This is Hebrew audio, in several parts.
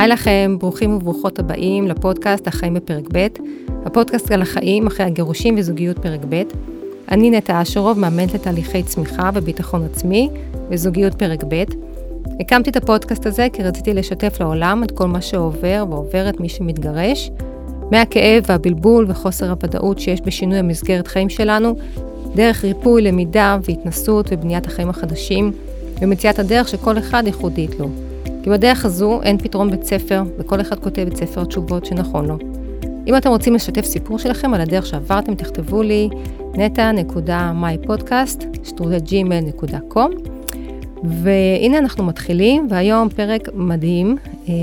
היי לכם, ברוכים וברוכות הבאים לפודקאסט החיים בפרק ב', הפודקאסט על החיים אחרי הגירושים וזוגיות פרק ב'. אני נטע אשרוב, מאמנת לתהליכי צמיחה וביטחון עצמי וזוגיות פרק ב'. הקמתי את הפודקאסט הזה כי רציתי לשתף לעולם את כל מה שעובר ועוברת מי שמתגרש, מהכאב והבלבול וחוסר הוודאות שיש בשינוי המסגרת חיים שלנו, דרך ריפוי, למידה והתנסות ובניית החיים החדשים, ומציאת הדרך שכל אחד ייחודית לו. כי בדרך הזו אין פתרון בית ספר, וכל אחד כותב את ספר התשובות שנכון לו. אם אתם רוצים לשתף סיפור שלכם על הדרך שעברתם, תכתבו לי neta.mypodcast.gmail.com והנה אנחנו מתחילים, והיום פרק מדהים, אה,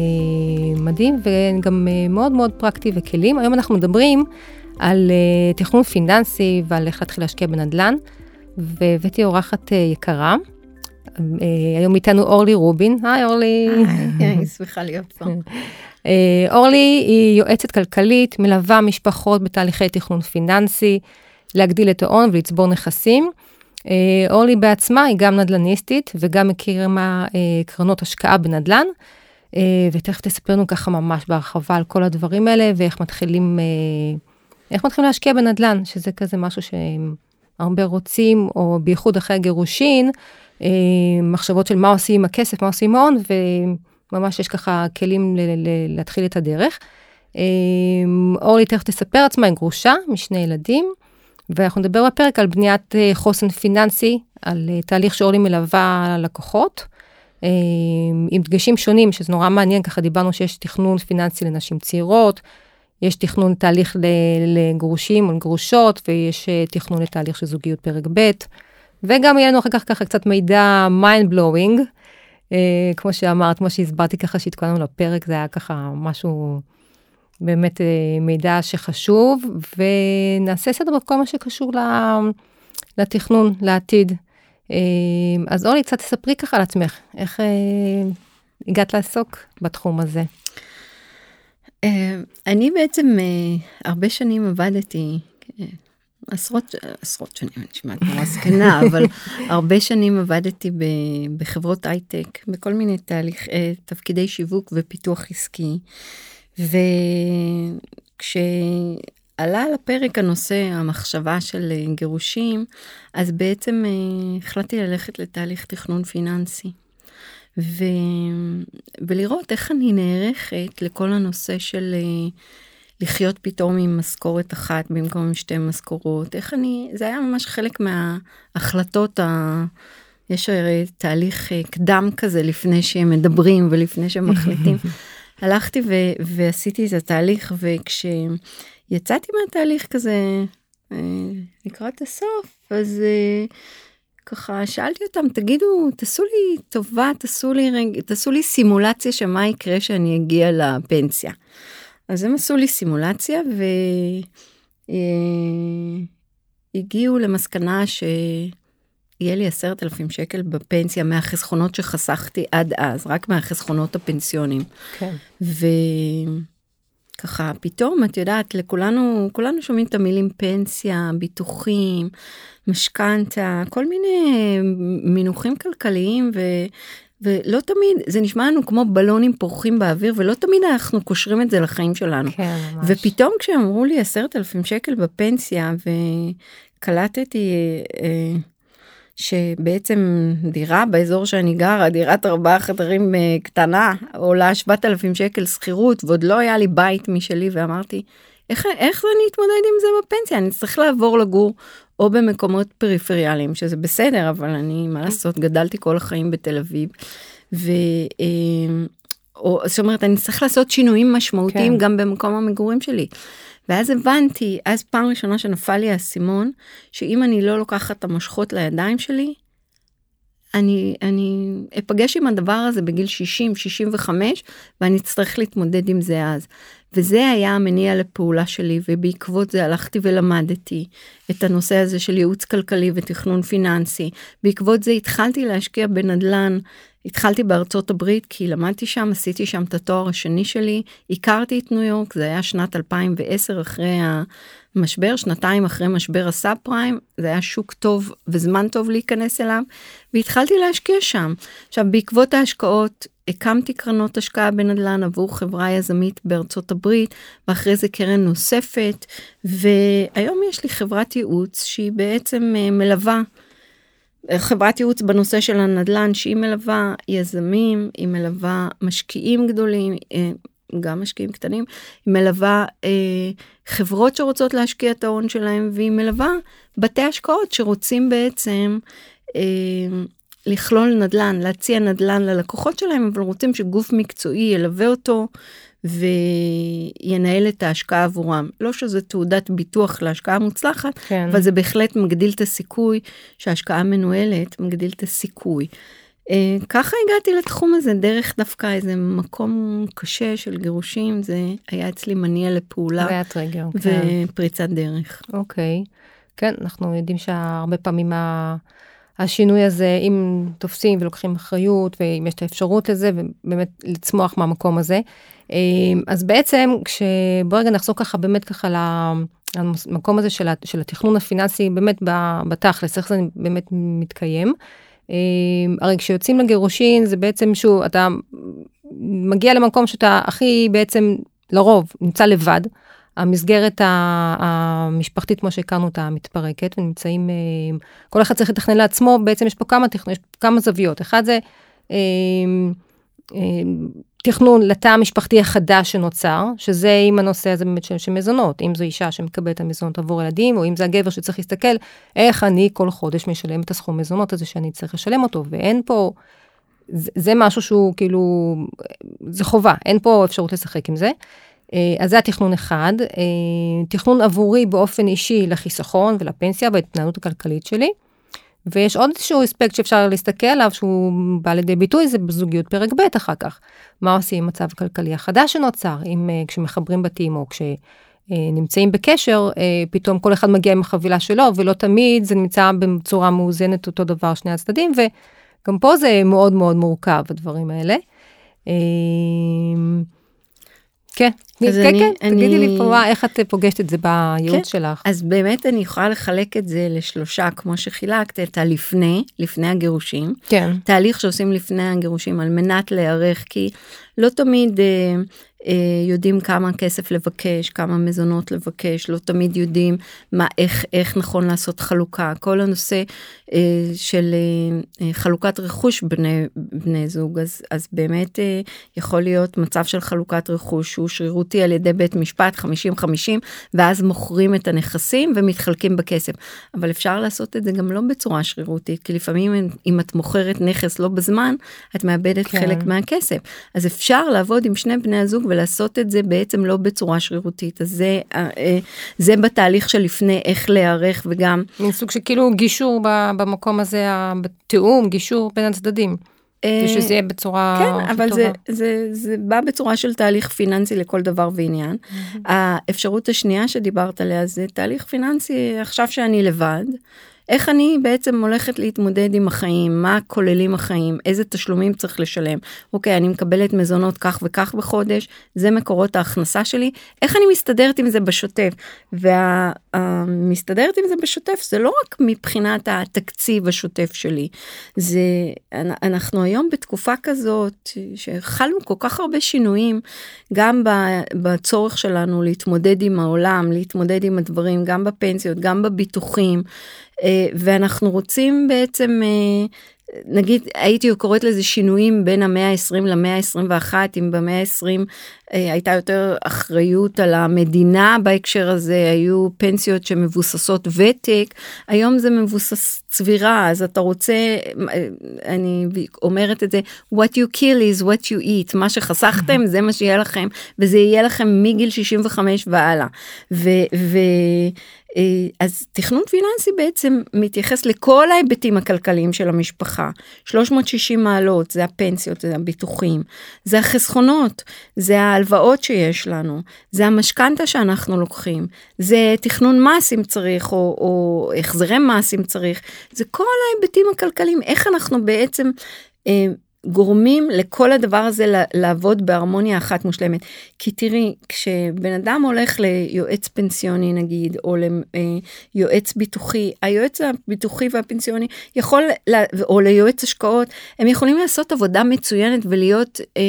מדהים וגם אה, מאוד מאוד פרקטי וכלים. היום אנחנו מדברים על אה, תכנון פיננסי ועל איך להתחיל להשקיע בנדל"ן, והבאתי אורחת יקרה. היום איתנו אורלי רובין. היי אורלי. היי, שמחה להיות פה. אורלי היא יועצת כלכלית, מלווה משפחות בתהליכי תכנון פיננסי, להגדיל את ההון ולצבור נכסים. אה, אורלי בעצמה היא גם נדל"ניסטית וגם מכירה מה אה, קרנות השקעה בנדל"ן, אה, ותכף תספר לנו ככה ממש בהרחבה על כל הדברים האלה ואיך מתחילים, איך מתחילים להשקיע בנדל"ן, שזה כזה משהו שהרבה רוצים, או בייחוד אחרי הגירושין, מחשבות של מה עושים עם הכסף, מה עושים עם ההון, וממש יש ככה כלים להתחיל את הדרך. אורלי תכף תספר עצמה, היא גרושה משני ילדים. ואנחנו נדבר בפרק על בניית אה, חוסן פיננסי, על אה, תהליך שאורלי מלווה לקוחות, אה, עם דגשים שונים, שזה נורא מעניין, ככה דיברנו שיש תכנון פיננסי לנשים צעירות, יש תכנון תהליך לגרושים או לגרושות, ויש תכנון לתהליך של זוגיות פרק ב', וגם יהיה לנו אחר כך ככה קצת מידע mind blowing, כמו שאמרת, כמו שהסברתי ככה שהתכוננו לפרק, זה היה ככה משהו... באמת אה, מידע שחשוב, ונעשה סדר בכל מה שקשור לתכנון, לעתיד. אה, אז אורלי, קצת תספרי ככה על עצמך, איך אה, הגעת לעסוק בתחום הזה? אני בעצם הרבה שנים עבדתי, עשרות, עשרות שנים, אני נשמעת נורא זקנה, אבל הרבה שנים עבדתי בחברות הייטק, בכל מיני תהליך, תפקידי שיווק ופיתוח עסקי. וכשעלה על הפרק הנושא המחשבה של אה, גירושים, אז בעצם אה, החלטתי ללכת לתהליך תכנון פיננסי. ו... ולראות איך אני נערכת לכל הנושא של אה, לחיות פתאום עם משכורת אחת במקום עם שתי משכורות, איך אני, זה היה ממש חלק מההחלטות ה... יש הרי תהליך קדם כזה לפני שהם מדברים ולפני שהם מחליטים. הלכתי ו- ועשיתי את התהליך וכשיצאתי מהתהליך כזה אה, לקראת הסוף אז אה, ככה שאלתי אותם תגידו תעשו לי טובה תעשו לי רגע תעשו לי סימולציה שמה יקרה שאני אגיע לפנסיה. אז הם עשו לי סימולציה והגיעו אה, למסקנה ש... יהיה לי עשרת אלפים שקל בפנסיה מהחסכונות שחסכתי עד אז, רק מהחסכונות הפנסיונים. כן. וככה פתאום את יודעת לכולנו כולנו שומעים את המילים פנסיה ביטוחים משכנתה כל מיני מינוחים כלכליים ו, ולא תמיד זה נשמע לנו כמו בלונים פורחים באוויר ולא תמיד אנחנו קושרים את זה לחיים שלנו. כן, ממש. ופתאום כשאמרו לי עשרת אלפים שקל בפנסיה וקלטתי. אה, שבעצם דירה באזור שאני גרה, דירת ארבעה חדרים uh, קטנה, עולה 7,000 שקל שכירות, ועוד לא היה לי בית משלי, ואמרתי, איך, איך אני אתמודד עם זה בפנסיה? אני צריך לעבור לגור או במקומות פריפריאליים, שזה בסדר, אבל אני, מה לעשות, גדלתי כל החיים בתל אביב. ו... Uh, או, זאת אומרת, אני צריך לעשות שינויים משמעותיים כן. גם במקום המגורים שלי. ואז הבנתי, אז פעם ראשונה שנפל לי האסימון, שאם אני לא לוקחת את המושכות לידיים שלי, אני, אני אפגש עם הדבר הזה בגיל 60, 65, ואני אצטרך להתמודד עם זה אז. וזה היה המניע לפעולה שלי, ובעקבות זה הלכתי ולמדתי את הנושא הזה של ייעוץ כלכלי ותכנון פיננסי. בעקבות זה התחלתי להשקיע בנדל"ן התחלתי בארצות הברית כי למדתי שם, עשיתי שם את התואר השני שלי, הכרתי את ניו יורק, זה היה שנת 2010 אחרי המשבר, שנתיים אחרי משבר הסאב פריים, זה היה שוק טוב וזמן טוב להיכנס אליו, והתחלתי להשקיע שם. עכשיו בעקבות ההשקעות הקמתי קרנות השקעה בנדל"ן עבור חברה יזמית בארצות הברית, ואחרי זה קרן נוספת, והיום יש לי חברת ייעוץ שהיא בעצם אה, מלווה. חברת ייעוץ בנושא של הנדל"ן שהיא מלווה יזמים, היא מלווה משקיעים גדולים, אה, גם משקיעים קטנים, היא מלווה אה, חברות שרוצות להשקיע את ההון שלהם, והיא מלווה בתי השקעות שרוצים בעצם אה, לכלול נדל"ן, להציע נדל"ן ללקוחות שלהם, אבל רוצים שגוף מקצועי ילווה אותו וינהל את ההשקעה עבורם. לא שזה תעודת ביטוח להשקעה מוצלחת, כן. אבל זה בהחלט מגדיל את הסיכוי שההשקעה מנוהלת, מגדיל את הסיכוי. Uh, ככה הגעתי לתחום הזה דרך דווקא איזה מקום קשה של גירושים זה היה אצלי מניע לפעולה היה טריגר כן. ופריצת דרך. אוקיי. כן אנחנו יודעים שהרבה פעמים השינוי הזה אם תופסים ולוקחים אחריות ואם יש את האפשרות לזה ובאמת לצמוח מהמקום הזה. Uh, אז בעצם כשבוא רגע נחזור ככה באמת ככה למקום הזה של, של התכנון הפיננסי באמת בתכלס איך זה באמת מתקיים. אמ, הרי כשיוצאים לגירושין זה בעצם שוב אתה מגיע למקום שאתה הכי בעצם לרוב נמצא לבד. המסגרת המשפחתית כמו שהכרנו אותה מתפרקת ונמצאים אמ, כל אחד צריך לתכנן לעצמו בעצם יש פה כמה יש פה כמה זוויות אחד זה אמ, תכנון לתא המשפחתי החדש שנוצר, שזה עם הנושא הזה באמת של, מזונות, אם זו אישה שמקבלת את המזונות עבור ילדים, או אם זה הגבר שצריך להסתכל איך אני כל חודש משלם את הסכום מזונות הזה שאני צריך לשלם אותו, ואין פה, זה משהו שהוא כאילו, זה חובה, אין פה אפשרות לשחק עם זה. אה, אז זה התכנון אחד, אה, תכנון עבורי באופן אישי לחיסכון ולפנסיה וההתנהלות הכלכלית שלי. ויש עוד איזשהו אספקט שאפשר להסתכל עליו שהוא בא לידי ביטוי זה בזוגיות פרק ב' אחר כך. מה עושים עם מצב כלכלי החדש שנוצר אם uh, כשמחברים בתים או כשנמצאים בקשר פתאום כל אחד מגיע עם החבילה שלו ולא תמיד זה נמצא בצורה מאוזנת אותו דבר שני הצדדים וגם פה זה מאוד מאוד מורכב הדברים האלה. כן, כן, אני, כן, אני... תגידי לי פה איך את פוגשת את זה בייעוץ כן, שלך. אז באמת אני יכולה לחלק את זה לשלושה, כמו שחילקת את הלפני, לפני הגירושים. כן. תהליך שעושים לפני הגירושים על מנת להיערך, כי לא תמיד אה, אה, יודעים כמה כסף לבקש, כמה מזונות לבקש, לא תמיד יודעים מה, איך, איך נכון לעשות חלוקה. כל הנושא אה, של אה, חלוקת רכוש בני, בני זוג, אז, אז באמת אה, יכול להיות מצב של חלוקת רכוש שהוא שרירותי על ידי בית משפט 50-50, ואז מוכרים את הנכסים ומתחלקים בכסף. אבל אפשר לעשות את זה גם לא בצורה שרירותית, כי לפעמים אם את מוכרת נכס לא בזמן, את מאבדת כן. חלק מהכסף. אז אפשר לעבוד עם שני בני הזוג ולעשות את זה בעצם לא בצורה שרירותית. אז זה, אה, אה, זה בתהליך שלפני איך להיערך וגם... מין סוג של כאילו גישור במקום הזה, בתיאום, גישור בין הצדדים. אה, ושזה יהיה בצורה כן, אבל טובה. זה, זה, זה בא בצורה של תהליך פיננסי לכל דבר ועניין. האפשרות השנייה שדיברת עליה זה תהליך פיננסי עכשיו שאני לבד. איך אני בעצם הולכת להתמודד עם החיים, מה כוללים החיים, איזה תשלומים צריך לשלם. אוקיי, אני מקבלת מזונות כך וכך בחודש, זה מקורות ההכנסה שלי, איך אני מסתדרת עם זה בשוטף. והמסתדרת עם זה בשוטף זה לא רק מבחינת התקציב השוטף שלי, זה, אנחנו היום בתקופה כזאת שחלו כל כך הרבה שינויים, גם בצורך שלנו להתמודד עם העולם, להתמודד עם הדברים, גם בפנסיות, גם בביטוחים. אה, ואנחנו רוצים בעצם אה, נגיד הייתי קוראת לזה שינויים בין המאה ה-20 למאה ה-21 אם במאה ה-20 אה, הייתה יותר אחריות על המדינה בהקשר הזה היו פנסיות שמבוססות ותק היום זה מבוסס צבירה אז אתה רוצה אני אומרת את זה what you kill is what you eat מה שחסכתם זה מה שיהיה לכם וזה יהיה לכם מגיל 65 והלאה. ו, ו, אה, אז תכנון פיננסי בעצם מתייחס לכל ההיבטים הכלכליים של המשפחה. 360 מעלות זה הפנסיות זה הביטוחים זה החסכונות זה ההלוואות שיש לנו זה המשכנתה שאנחנו לוקחים זה תכנון מס אם צריך או, או החזרי מס אם צריך. זה כל ההיבטים הכלכליים איך אנחנו בעצם אה, גורמים לכל הדבר הזה לעבוד בהרמוניה אחת מושלמת. כי תראי, כשבן אדם הולך ליועץ פנסיוני נגיד, או ליועץ ביטוחי, היועץ הביטוחי והפנסיוני יכול, או ליועץ השקעות, הם יכולים לעשות עבודה מצוינת ולהיות אה,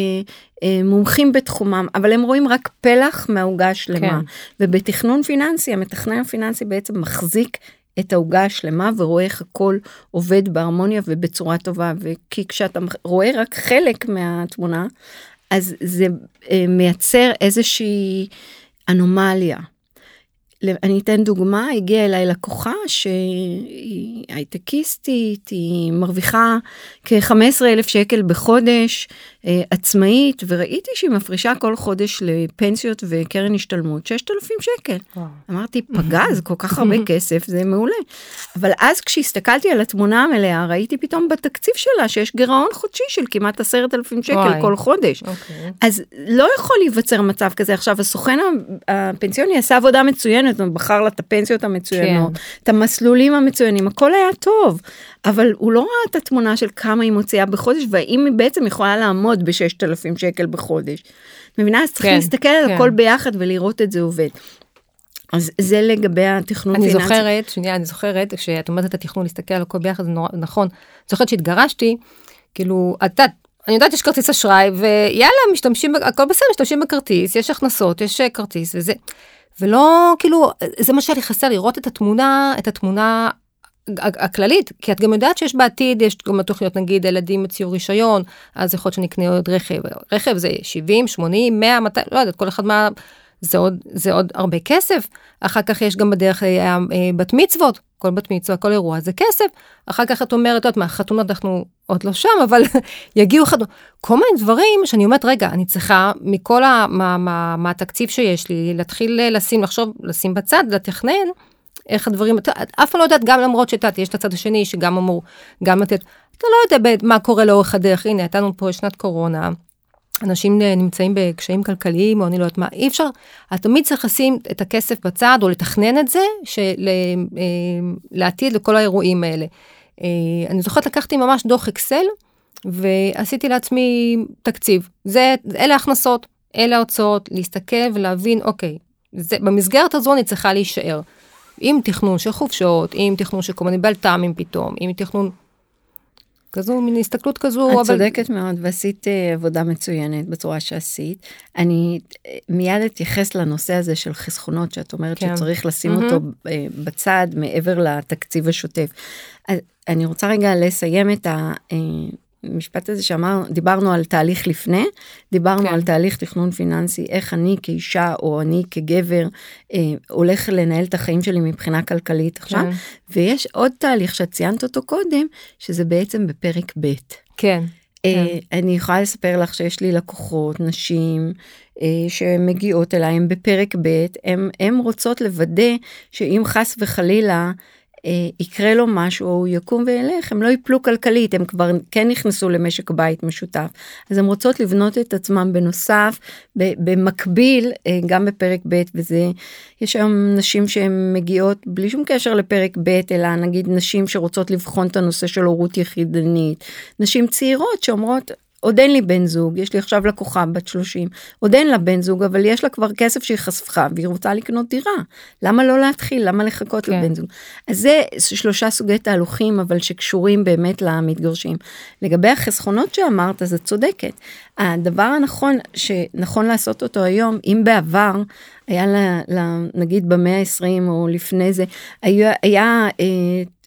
אה, מומחים בתחומם, אבל הם רואים רק פלח מהעוגה השלמה. כן. ובתכנון פיננסי, המתכנן הפיננסי בעצם מחזיק את העוגה השלמה ורואה איך הכל עובד בהרמוניה ובצורה טובה וכי כשאתה רואה רק חלק מהתמונה אז זה אה, מייצר איזושהי אנומליה. אני אתן דוגמה, הגיעה אליי לקוחה שהיא הייטקיסטית, היא מרוויחה כ-15 אלף שקל בחודש, אה, עצמאית, וראיתי שהיא מפרישה כל חודש לפנסיות וקרן השתלמות 6,000 שקל. וואו. אמרתי, פגז, כל כך הרבה כסף, זה מעולה. אבל אז כשהסתכלתי על התמונה המלאה, ראיתי פתאום בתקציב שלה שיש גירעון חודשי של כמעט 10,000 שקל וואי. כל חודש. אוקיי. אז לא יכול להיווצר מצב כזה. עכשיו, הסוכן הפנסיוני עשה עבודה מצוינת, הוא בחר לה את הפנסיות המצוינות, כן. את המסלולים המצוינים, הכל היה טוב. אבל הוא לא ראה את התמונה של כמה היא מוציאה בחודש, והאם היא בעצם יכולה לעמוד ב-6,000 שקל בחודש. מבינה? אז צריך כן, להסתכל כן. על הכל ביחד ולראות את זה עובד. אז זה לגבי התכנון פיננסי. אני זוכרת, שנייה, אני זוכרת, כשאת אומרת את התכנון, להסתכל על הכל ביחד, זה נורא, נכון. זוכרת שהתגרשתי, כאילו, את יודעת, אני יודעת יש כרטיס אשראי, ויאללה, משתמשים, הכל בסדר, משתמשים בכרטיס, יש הכנסות, יש אה, כרטיס וזה. ולא, כאילו, זה מה שהיה חסר, לראות את התמונה, את התמונה הכללית, כי את גם יודעת שיש בעתיד, יש גם תוכניות, נגיד, ילדים הציעו רישיון, אז יכול להיות שנקנה עוד רכב. רכב זה 70, 80, 100, 200, לא יודעת, כל אחד מה... זה עוד, זה עוד הרבה כסף. אחר כך יש גם בדרך אה, אה, בת מצוות, כל בת מצווה, כל אירוע זה כסף. אחר כך את אומרת, את יודעת מה, חתונות אנחנו עוד לא שם, אבל יגיעו חתונות. כל מיני דברים שאני אומרת, רגע, אני צריכה מכל ה... מה, מה, מה התקציב שיש לי, להתחיל לשים, לחשוב, לשים בצד, לתכנן. איך הדברים, את אף פעם לא יודעת, גם למרות שאת יש את הצד השני שגם אמור, גם לתת, אתה לא יודע מה קורה לאורך הדרך, הנה, הייתה לנו פה שנת קורונה, אנשים נמצאים בקשיים כלכליים, או אני לא יודעת מה, אי אפשר, את תמיד צריך לשים את הכסף בצד, או לתכנן את זה, של, אה, לעתיד לכל האירועים האלה. אה, אני זוכרת, לקחתי ממש דוח אקסל, ועשיתי לעצמי תקציב. זה, אלה ההכנסות, אלה ההוצאות, להסתכל ולהבין, אוקיי, זה, במסגרת הזו אני צריכה להישאר. עם תכנון של חופשות, עם תכנון של כל מיני בלת"מים פתאום, עם תכנון כזו, מין הסתכלות כזו. את אבל... צודקת מאוד ועשית uh, עבודה מצוינת בצורה שעשית. אני uh, מיד אתייחס לנושא הזה של חסכונות שאת אומרת כן. שצריך לשים mm-hmm. אותו uh, בצד מעבר לתקציב השוטף. אני רוצה רגע לסיים את ה... המשפט הזה שאמר, דיברנו על תהליך לפני, דיברנו כן. על תהליך תכנון פיננסי, איך אני כאישה או אני כגבר אה, הולך לנהל את החיים שלי מבחינה כלכלית עכשיו, כן. ויש עוד תהליך שאת ציינת אותו קודם, שזה בעצם בפרק ב'. כן. אה, כן. אני יכולה לספר לך שיש לי לקוחות, נשים, אה, שמגיעות אליי, הם בפרק ב', הם רוצות לוודא שאם חס וחלילה יקרה לו משהו או הוא יקום וילך הם לא יפלו כלכלית הם כבר כן נכנסו למשק בית משותף. אז הם רוצות לבנות את עצמם בנוסף במקביל אה, גם בפרק ב' וזה יש היום נשים שהן מגיעות בלי שום קשר לפרק ב' אלא נגיד נשים שרוצות לבחון את הנושא של הורות יחידנית. נשים צעירות שאומרות עוד אין לי בן זוג, יש לי עכשיו לקוחה בת 30, עוד אין לה בן זוג, אבל יש לה כבר כסף שהיא חסכה והיא רוצה לקנות דירה. למה לא להתחיל? למה לחכות כן. לבן זוג? אז זה שלושה סוגי תהלוכים, אבל שקשורים באמת למתגרשים. לגבי החסכונות שאמרת, אז את צודקת. הדבר הנכון, שנכון לעשות אותו היום, אם בעבר היה לה, לה נגיד במאה ה-20 או לפני זה, היה, היה אה,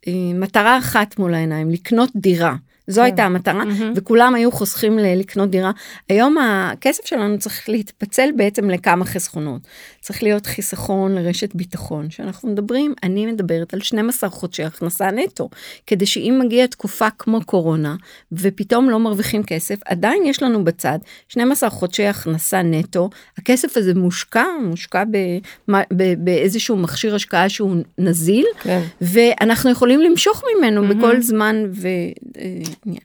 אה, מטרה אחת מול העיניים, לקנות דירה. זו כן. הייתה המטרה mm-hmm. וכולם היו חוסכים לקנות דירה. היום הכסף שלנו צריך להתפצל בעצם לכמה חסכונות. צריך להיות חיסכון לרשת ביטחון שאנחנו מדברים אני מדברת על 12 חודשי הכנסה נטו כדי שאם מגיעה תקופה כמו קורונה ופתאום לא מרוויחים כסף עדיין יש לנו בצד 12 חודשי הכנסה נטו הכסף הזה מושקע מושקע באיזשהו מכשיר השקעה שהוא נזיל כן. ואנחנו יכולים למשוך ממנו mm-hmm. בכל זמן. ו... עניין.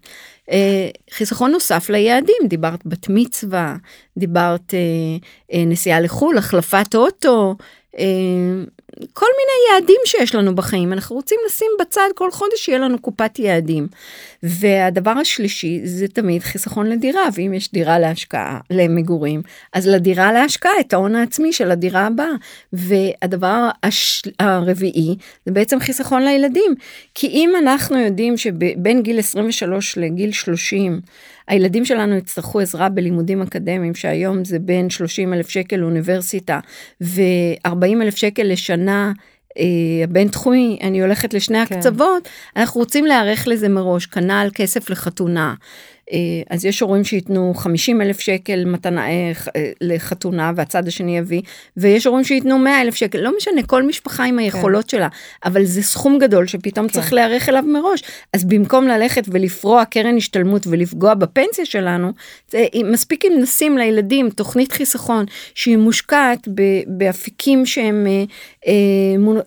אה, חיסכון נוסף ליעדים, דיברת בת מצווה, דיברת אה, אה, נסיעה לחו"ל, החלפת אוטו, כל מיני יעדים שיש לנו בחיים, אנחנו רוצים לשים בצד כל חודש שיהיה לנו קופת יעדים. והדבר השלישי זה תמיד חיסכון לדירה, ואם יש דירה להשקעה, למגורים, אז לדירה להשקעה את ההון העצמי של הדירה הבאה. והדבר הש... הרביעי זה בעצם חיסכון לילדים, כי אם אנחנו יודעים שבין גיל 23 לגיל 30, הילדים שלנו יצטרכו עזרה בלימודים אקדמיים, שהיום זה בין 30 אלף שקל לאוניברסיטה ו-40 אלף שקל לשנה. הבין אה, תחומי, אני הולכת לשני כן. הקצוות, אנחנו רוצים להיערך לזה מראש, כנ"ל כסף לחתונה, אז יש הורים שייתנו 50 אלף שקל מתנה אה, אה, לחתונה והצד השני יביא, ויש הורים שייתנו 100 אלף שקל, לא משנה, כל משפחה עם היכולות כן. שלה, אבל זה סכום גדול שפתאום כן. צריך להיערך אליו מראש. אז במקום ללכת ולפרוע קרן השתלמות ולפגוע בפנסיה שלנו, זה, מספיק אם נשים לילדים תוכנית חיסכון שהיא מושקעת באפיקים שהם אה,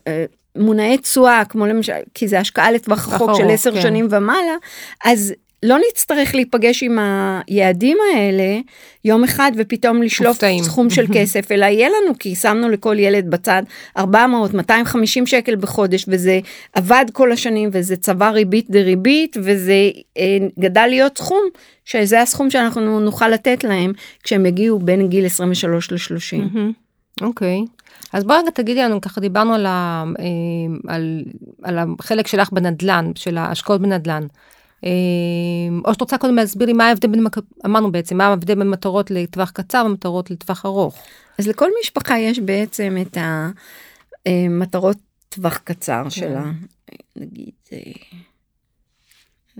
אה, מונעי תשואה, כמו למשל, כי זה השקעה לטווח רחוק של עשר כן. שנים ומעלה, אז לא נצטרך להיפגש עם היעדים האלה יום אחד ופתאום לשלוף מופתעים. סכום של כסף, אלא יהיה לנו, כי שמנו לכל ילד בצד 400, 250 שקל בחודש, וזה עבד כל השנים, וזה צבע ריבית דריבית, וזה אה, גדל להיות סכום, שזה הסכום שאנחנו נוכל לתת להם כשהם יגיעו בין גיל 23 ל-30. אוקיי. Okay. אז בואי רגע תגידי לנו, ככה דיברנו על, ה, אה, על, על החלק שלך בנדל"ן, של ההשקעות בנדל"ן. אמ, או שאת רוצה קודם להסביר לי מה ההבדל בין, אמרנו בעצם, מה ההבדל בין מטרות לטווח קצר ומטרות לטווח ארוך. אז לכל משפחה יש בעצם את המטרות טווח קצר כן. שלה, נגיד, אה,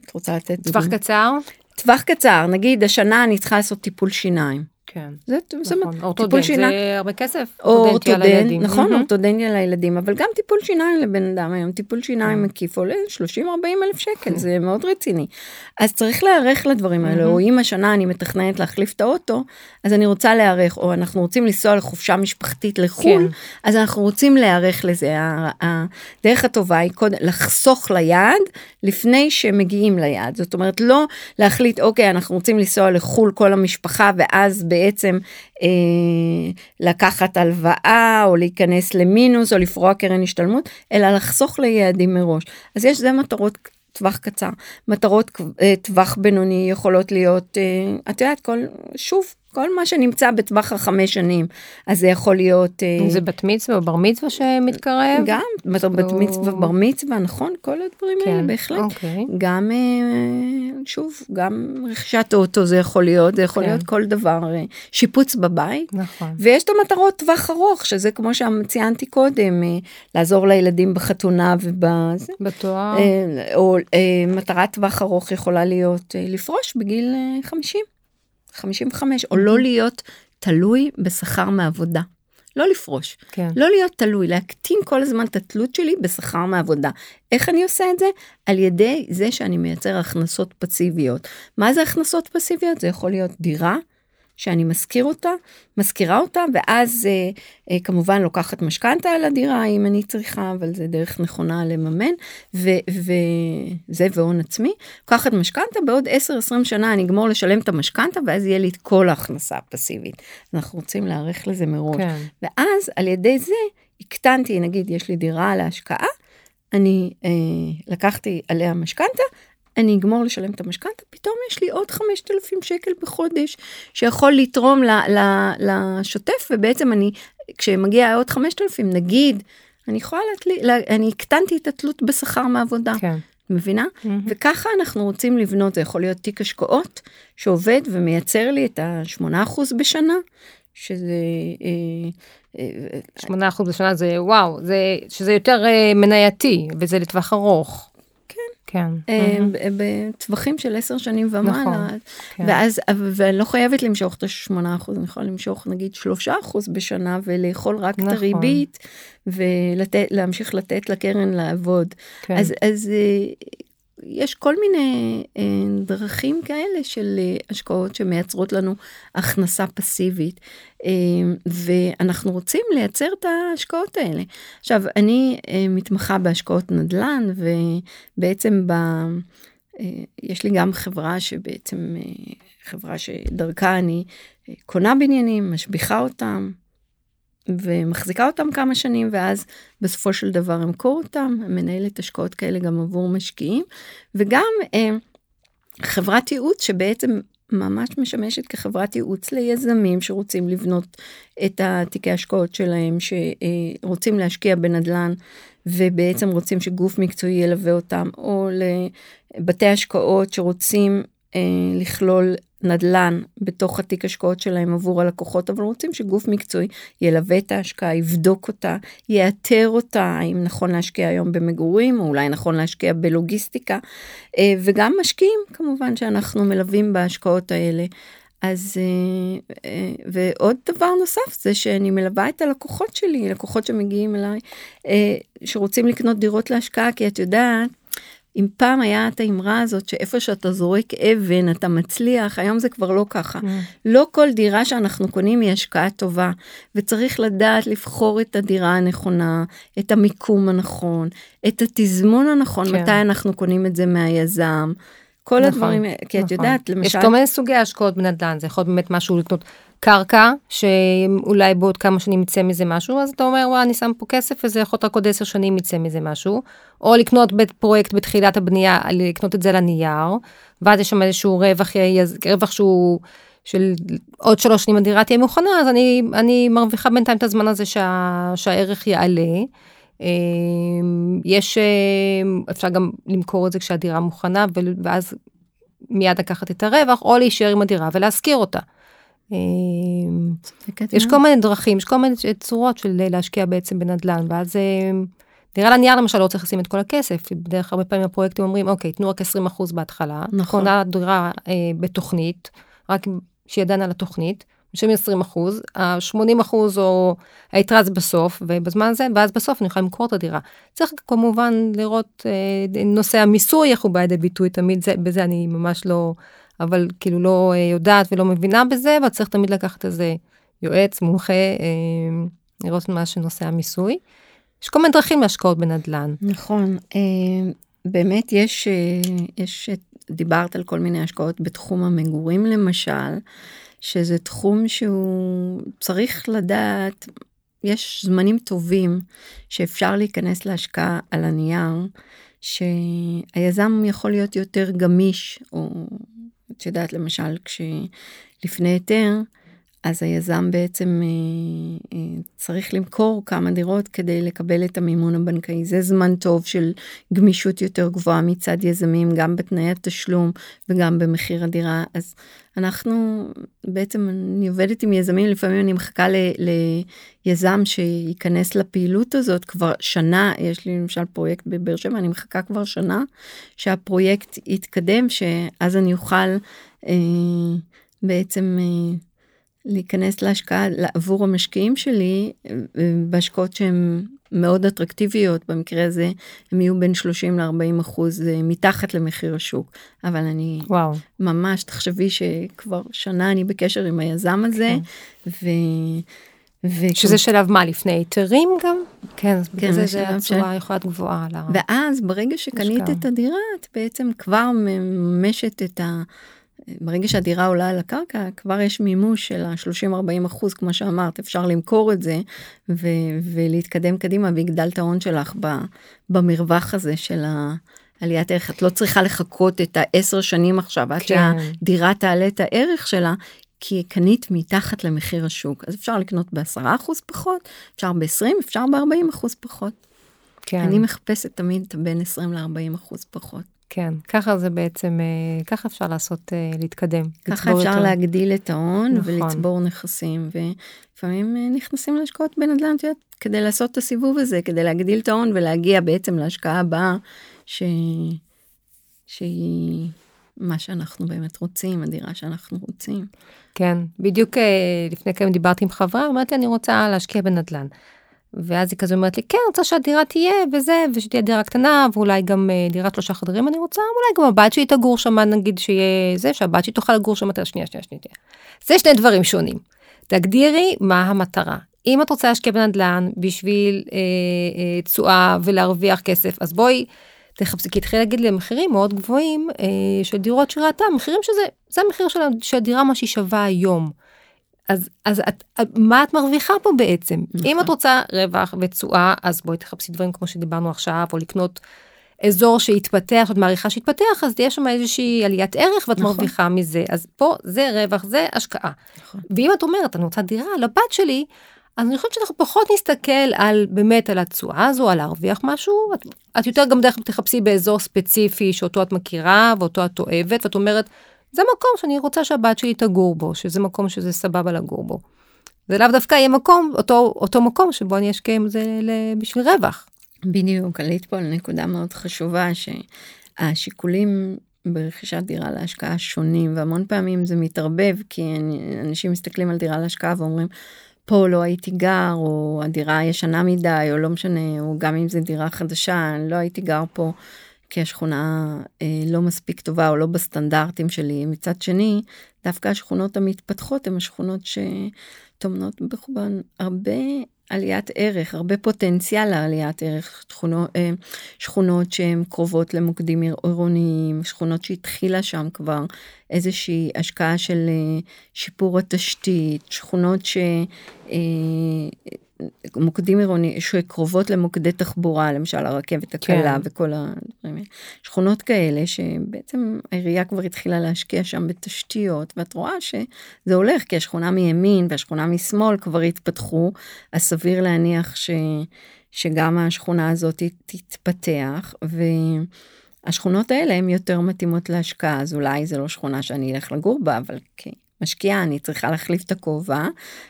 את רוצה לתת טווח קצר? טווח קצר, נגיד השנה אני צריכה לעשות טיפול שיניים. כן. זה, נכון. זה אורתודנט, שינה. זה הרבה כסף. אורתודנט, נכון, mm-hmm. אורתודנטיה לילדים, אבל גם טיפול שיניים לבן אדם היום, טיפול שיניים mm-hmm. מקיף עולה 30-40 אלף שקל, mm-hmm. זה מאוד רציני. אז צריך להיערך לדברים האלה. או אם השנה אני מתכננת להחליף את האוטו, אז אני רוצה להיערך, או אנחנו רוצים לנסוע לחופשה משפחתית לחו"ל, כן. אז אנחנו רוצים להיערך לזה. הדרך הטובה היא קודם לחסוך ליעד לפני שמגיעים ליעד. זאת אומרת, לא להחליט, אוקיי, אנחנו רוצים לנסוע לחו"ל כל המשפחה, ואז בעצם אה, לקחת הלוואה, או להיכנס למינוס, או לפרוע קרן השתלמות, אלא לחסוך ליעדים מראש. אז יש זה מטרות טווח קצר. מטרות אה, טווח בינוני יכולות להיות, אה, את יודעת, כל, שוב, כל מה שנמצא בטווח החמש שנים, אז זה יכול להיות... אה, זה בת מצווה או בר מצווה שמתקרב? גם, בת או... מצווה, בר מצווה, נכון, כל הדברים כן, האלה בהחלט. אוקיי. גם, אה, שוב, גם רכישת אוטו זה יכול להיות, זה יכול כן. להיות כל דבר, אה, שיפוץ בבית. נכון. ויש את המטרות טווח ארוך, שזה כמו שציינתי קודם, לעזור לילדים בחתונה ובזה. בתואר. או מטרת טווח ארוך יכולה להיות לפרוש בגיל 50. 55, או לא להיות תלוי בשכר מעבודה. לא לפרוש, כן. לא להיות תלוי, להקטין כל הזמן את התלות שלי בשכר מעבודה. איך אני עושה את זה? על ידי זה שאני מייצר הכנסות פסיביות. מה זה הכנסות פסיביות? זה יכול להיות דירה, שאני משכיר אותה, משכירה אותה, ואז אה, אה, כמובן לוקחת משכנתה על הדירה אם אני צריכה, אבל זה דרך נכונה לממן, וזה והון עצמי. לוקחת משכנתה, בעוד 10-20 שנה אני אגמור לשלם את המשכנתה, ואז יהיה לי את כל ההכנסה הפסיבית. אנחנו רוצים להיערך לזה מראש. כן. ואז על ידי זה הקטנתי, נגיד יש לי דירה להשקעה, אני אה, לקחתי עליה משכנתה, אני אגמור לשלם את המשכנתה, פתאום יש לי עוד 5,000 שקל בחודש שיכול לתרום לשוטף, ובעצם אני, כשמגיע עוד 5,000, נגיד, אני יכולה, להתלי, אני הקטנתי את התלות בשכר מעבודה. כן. מבינה? Mm-hmm. וככה אנחנו רוצים לבנות, זה יכול להיות תיק השקעות שעובד ומייצר לי את ה-8% בשנה, שזה... אה, אה, 8% בשנה זה וואו, זה, שזה יותר אה, מנייתי וזה לטווח ארוך. כן. אה, בטווחים של עשר שנים ומעלה. נכון. כן. ואז, ואני לא חייבת למשוך את השמונה אחוז, אני יכולה למשוך נגיד שלושה אחוז בשנה ולאכול רק נכון. את הריבית ולהמשיך לתת לקרן לעבוד. כן. אז, אז אה, יש כל מיני אה, דרכים כאלה של אה, השקעות שמייצרות לנו הכנסה פסיבית, אה, ואנחנו רוצים לייצר את ההשקעות האלה. עכשיו, אני מתמחה בהשקעות נדל"ן, ובעצם ב... יש לי גם חברה שבעצם, חברה שדרכה אני קונה בניינים, משביחה אותם, ומחזיקה אותם כמה שנים ואז בסופו של דבר אמכור אותם, מנהלת השקעות כאלה גם עבור משקיעים. וגם אה, חברת ייעוץ שבעצם ממש משמשת כחברת ייעוץ ליזמים שרוצים לבנות את התיקי השקעות שלהם, שרוצים להשקיע בנדל"ן ובעצם רוצים שגוף מקצועי ילווה אותם, או לבתי השקעות שרוצים אה, לכלול נדל"ן בתוך התיק השקעות שלהם עבור הלקוחות, אבל רוצים שגוף מקצועי ילווה את ההשקעה, יבדוק אותה, יאתר אותה, האם נכון להשקיע היום במגורים, או אולי נכון להשקיע בלוגיסטיקה, אה, וגם משקיעים כמובן שאנחנו מלווים בהשקעות האלה. אז אה, אה, ועוד דבר נוסף זה שאני מלווה את הלקוחות שלי, לקוחות שמגיעים אליי, שרוצים לקנות דירות להשקעה, כי את יודעת, אם פעם היה את האמרה הזאת שאיפה שאתה זורק אבן אתה מצליח, היום זה כבר לא ככה. Mm. לא כל דירה שאנחנו קונים היא השקעה טובה, וצריך לדעת לבחור את הדירה הנכונה, את המיקום הנכון, את התזמון הנכון, כן. מתי אנחנו קונים את זה מהיזם. כל נכון, הדברים, כי נכון. את יודעת, למשל... יש כל מיני סוגי השקעות בנדל"ן, זה יכול להיות באמת משהו לקנות קרקע, שאולי בעוד כמה שנים יצא מזה משהו, אז אתה אומר, וואי, אני שם פה כסף וזה יכול להיות רק עוד עשר שנים יצא מזה משהו. או לקנות פרויקט בתחילת הבנייה, לקנות את זה לנייר, ואז יש שם איזשהו רווח, רווח שהוא של עוד שלוש שנים הדירה תהיה מוכנה, אז אני, אני מרוויחה בינתיים את הזמן הזה שה, שהערך יעלה. אמ, יש, אמ, אפשר גם למכור את זה כשהדירה מוכנה, ואז מיד לקחת את הרווח, או להישאר עם הדירה ולהשכיר אותה. אמ, יש כל מיני דרכים, יש כל מיני צורות של להשקיע בעצם בנדל"ן, ואז דירה לנייר למשל לא צריך לשים את כל הכסף, בדרך הרבה פעמים הפרויקטים אומרים אוקיי תנו רק 20% בהתחלה, נכון, קונה דירה אה, בתוכנית, רק על התוכנית, משלמים 20 אחוז, ה-80 אחוז או היתרה זה בסוף, ובזמן הזה, ואז בסוף אני יכולה למכור את הדירה. צריך כמובן לראות אה, נושא המיסוי, איך הוא בא לידי ביטוי, תמיד זה, בזה אני ממש לא, אבל כאילו לא אה, יודעת ולא מבינה בזה, אבל צריך תמיד לקחת איזה יועץ, מומחה, אה, לראות מה שנושא המיסוי. יש כל מיני דרכים להשקעות בנדל"ן. נכון, אה, באמת יש, אה, יש, דיברת על כל מיני השקעות בתחום המגורים למשל, שזה תחום שהוא צריך לדעת, יש זמנים טובים שאפשר להיכנס להשקעה על הנייר, שהיזם יכול להיות יותר גמיש, או את יודעת למשל כשלפני היתר, אז היזם בעצם אה, אה, צריך למכור כמה דירות כדי לקבל את המימון הבנקאי. זה זמן טוב של גמישות יותר גבוהה מצד יזמים, גם בתנאי התשלום וגם במחיר הדירה. אז אנחנו, בעצם אני עובדת עם יזמים, לפעמים אני מחכה ל, ליזם שייכנס לפעילות הזאת כבר שנה, יש לי למשל פרויקט בבאר שבע, אני מחכה כבר שנה שהפרויקט יתקדם, שאז אני אוכל אה, בעצם... אה, להיכנס להשקעה עבור המשקיעים שלי אה, בהשקעות שהן מאוד אטרקטיביות במקרה הזה הם יהיו בין 30 ל-40 אחוז אה, מתחת למחיר השוק אבל אני וואו ממש תחשבי שכבר שנה אני בקשר עם היזם הזה okay. כן. ו... ו... שזה שלב מה לפני היתרים גם כן, כן זה, זה הצורה ש... יכולה גבוהה. ואז ברגע שקנית את הדירה את בעצם כבר ממשת את ה... ברגע שהדירה עולה על הקרקע כבר יש מימוש של ה-30-40 אחוז כמו שאמרת אפשר למכור את זה ו- ולהתקדם קדימה ויגדל את ההון שלך ב- במרווח הזה של העליית ערך את לא צריכה לחכות את העשר שנים עכשיו עד כן. שהדירה תעלה את הערך שלה כי קנית מתחת למחיר השוק אז אפשר לקנות ב-10 אחוז פחות אפשר ב-20 אפשר ב-40 אחוז פחות. כן. אני מחפשת תמיד בין 20 ל-40 אחוז פחות. כן, ככה זה בעצם, אה, ככה אפשר לעשות, אה, להתקדם. ככה אפשר יותר. להגדיל את ההון נכון. ולצבור נכסים, ולפעמים אה, נכנסים להשקעות בנדל"ן, את יודעת, כדי לעשות את הסיבוב הזה, כדי להגדיל את ההון ולהגיע בעצם להשקעה הבאה, ש... שהיא מה שאנחנו באמת רוצים, הדירה שאנחנו רוצים. כן, בדיוק לפני כמה דיברתי עם חברה, אמרתי, אני רוצה להשקיע בנדל"ן. ואז היא כזה אומרת לי, כן, רוצה שהדירה תהיה וזה, ושתהיה דירה קטנה, ואולי גם אה, דירת שלושה חדרים אני רוצה, אולי גם הבת שלי תגור שם, נגיד שיהיה זה, שהבת שלי תוכל לגור שם, שנייה, שנייה, שנייה. זה שני דברים שונים. תגדירי מה המטרה. אם את רוצה להשקיע בנדל"ן בשביל תשואה אה, אה, ולהרוויח כסף, אז בואי תחפשי, כי התחילה להגיד לי מחירים מאוד גבוהים אה, של דירות שראתה, מחירים שזה, זה המחיר של, של הדירה מה שהיא שווה היום. אז, אז את, מה את מרוויחה פה בעצם? נכון. אם את רוצה רווח ותשואה, אז בואי תחפשי דברים כמו שדיברנו עכשיו, או לקנות אזור שהתפתח, שאת מעריכה שהתפתח, אז יש שם איזושהי עליית ערך ואת נכון. מרוויחה מזה. אז פה זה רווח, זה השקעה. נכון. ואם את אומרת, אני רוצה דירה לבת שלי, אז אני חושבת שאנחנו פחות נסתכל על באמת על התשואה הזו, על להרוויח משהו, את, את יותר גם דרך תחפשי באזור ספציפי שאותו את מכירה ואותו את אוהבת, ואת אומרת, זה מקום שאני רוצה שהבת שלי תגור בו, שזה מקום שזה סבבה לגור בו. זה לאו דווקא יהיה מקום, אותו, אותו מקום שבו אני אשקיע עם זה בשביל רווח. בדיוק, עלית פה על נקודה מאוד חשובה, שהשיקולים ברכישת דירה להשקעה שונים, והמון פעמים זה מתערבב, כי אנשים מסתכלים על דירה להשקעה ואומרים, פה לא הייתי גר, או הדירה ישנה מדי, או לא משנה, או גם אם זו דירה חדשה, לא הייתי גר פה. כי השכונה אה, לא מספיק טובה או לא בסטנדרטים שלי. מצד שני, דווקא השכונות המתפתחות הן השכונות שטומנות בחובן הרבה עליית ערך, הרבה פוטנציאל לעליית ערך, שכונות, אה, שכונות שהן קרובות למוקדים עירוניים, שכונות שהתחילה שם כבר איזושהי השקעה של אה, שיפור התשתית, שכונות ש... אה, מוקדים עירוניים שקרובות למוקדי תחבורה, למשל הרכבת הקלה כן. וכל הדברים שכונות כאלה שבעצם העירייה כבר התחילה להשקיע שם בתשתיות, ואת רואה שזה הולך, כי השכונה מימין והשכונה משמאל כבר התפתחו, אז סביר להניח ש, שגם השכונה הזאת תתפתח, והשכונות האלה הן יותר מתאימות להשקעה, אז אולי זה לא שכונה שאני אלך לגור בה, אבל כן. משקיעה, אני צריכה להחליף את הכובע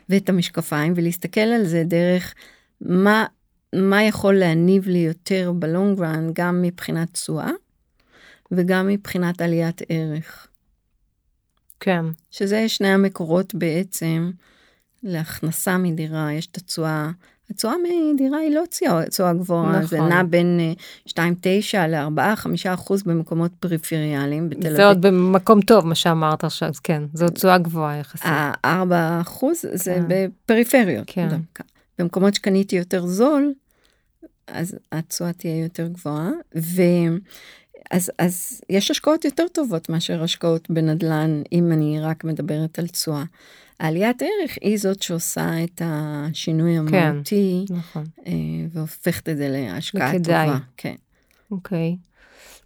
ואת המשקפיים ולהסתכל על זה דרך מה, מה יכול להניב לי יותר בלונגרן, גם מבחינת תשואה וגם מבחינת עליית ערך. כן. שזה שני המקורות בעצם להכנסה מדירה, יש את התשואה התשואה מדירה היא לא תשואה גבוהה, נכון. זה נע בין 2.9 ל-4-5 אחוז במקומות פריפריאליים בתל אביב. זה עוד במקום טוב מה שאמרת עכשיו, כן, זו תשואה גבוהה יחסית. ה-4 אחוז זה כן. בפריפריות. כן. דווקא. במקומות שקניתי יותר זול, אז התשואה תהיה יותר גבוהה, ו... אז, אז יש השקעות יותר טובות מאשר השקעות בנדל"ן, אם אני רק מדברת על תשואה. העליית ערך היא זאת שעושה את השינוי כן, המהותי, כן, נכון. והופכת את זה להשקעה. טובה. כן. אוקיי.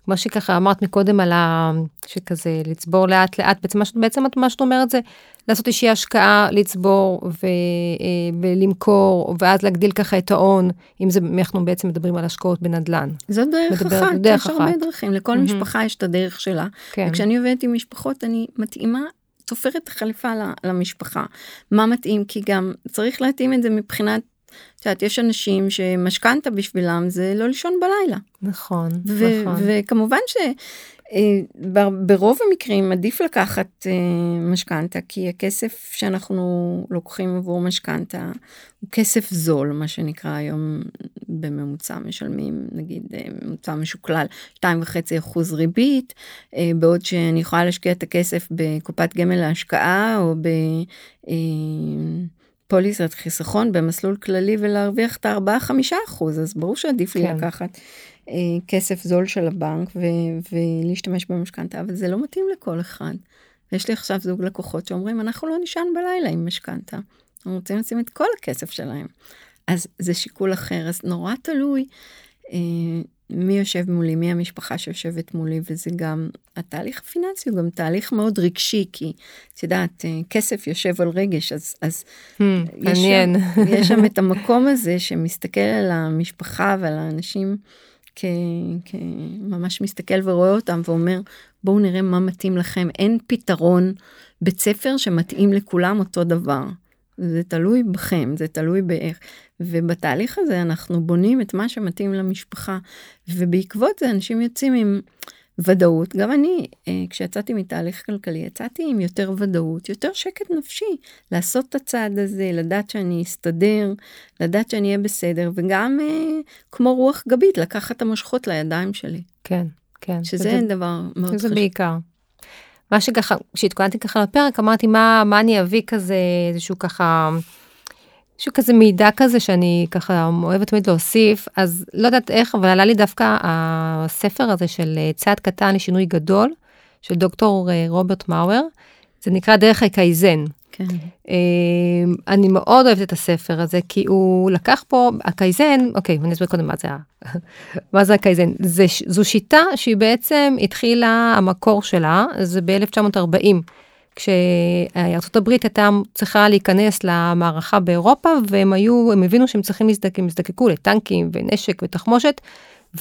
כמו שככה אמרת מקודם על ה... שכזה לצבור לאט לאט, בעצם מה, בעצם מה שאת אומרת זה לעשות איזושהי השקעה, לצבור ו, אה, ולמכור, ואז להגדיל ככה את ההון, אם זה, אנחנו בעצם מדברים על השקעות בנדל"ן. זו דרך מדבר, אחת, דרך יש אחת. הרבה דרכים, לכל mm-hmm. משפחה יש את הדרך שלה. כן. וכשאני עובדת עם משפחות, אני מתאימה תופרת את החליפה למשפחה. מה מתאים? כי גם צריך להתאים את זה מבחינת, את יודעת, יש אנשים שמשכנתה בשבילם זה לא לישון בלילה. נכון, ו- נכון. וכמובן ש... אה, ברוב המקרים עדיף לקחת אה, משכנתה כי הכסף שאנחנו לוקחים עבור משכנתה הוא כסף זול מה שנקרא היום בממוצע משלמים נגיד אה, ממוצע משוקלל 2.5 אחוז ריבית בעוד שאני יכולה להשקיע את הכסף בקופת גמל להשקעה או ב... פוליסת חיסכון במסלול כללי ולהרוויח את ה-4-5 אחוז אז ברור שעדיף כן. לי לקחת אה, כסף זול של הבנק ו- ולהשתמש במשכנתה, אבל זה לא מתאים לכל אחד. יש לי עכשיו זוג לקוחות שאומרים, אנחנו לא נישן בלילה עם משכנתה, אנחנו רוצים לשים את כל הכסף שלהם. אז זה שיקול אחר, אז נורא תלוי אה, מי יושב מולי, מי המשפחה שיושבת מולי, וזה גם, התהליך הפיננסי הוא גם תהליך מאוד רגשי, כי את יודעת, אה, כסף יושב על רגש, אז, אז hmm, יש, שם, יש שם את המקום הזה שמסתכל על המשפחה ועל האנשים. כממש מסתכל ורואה אותם ואומר בואו נראה מה מתאים לכם אין פתרון בית ספר שמתאים לכולם אותו דבר. זה תלוי בכם זה תלוי באיך ובתהליך הזה אנחנו בונים את מה שמתאים למשפחה ובעקבות זה אנשים יוצאים עם ודאות גם אני אה, כשיצאתי מתהליך כלכלי יצאתי עם יותר ודאות יותר שקט נפשי לעשות את הצעד הזה לדעת שאני אסתדר לדעת שאני אהיה בסדר וגם אה, כמו רוח גבית לקחת את המושכות לידיים שלי. כן כן שזה וזה, דבר מאוד חשוב. זה בעיקר. מה שככה כשהתכוננתי ככה לפרק אמרתי מה מה אני אביא כזה איזשהו ככה. משהו כזה מידע כזה שאני ככה אוהבת תמיד להוסיף, אז לא יודעת איך, אבל עלה לי דווקא הספר הזה של אה, צעד קטן לשינוי גדול, של דוקטור אה, רוברט מאואר, זה נקרא דרך הקייזן. כן. אמ, אני מאוד אוהבת את הספר הזה, כי הוא לקח פה, הקייזן, אוקיי, אני אסביר קודם מה זה, מה זה הקייזן. זה, זו שיטה שהיא בעצם התחילה, המקור שלה, זה ב-1940. כשארצות הברית הייתה צריכה להיכנס למערכה באירופה, והם היו, הם הבינו שהם צריכים להזדקק, הם הזדקקו לטנקים ונשק ותחמושת,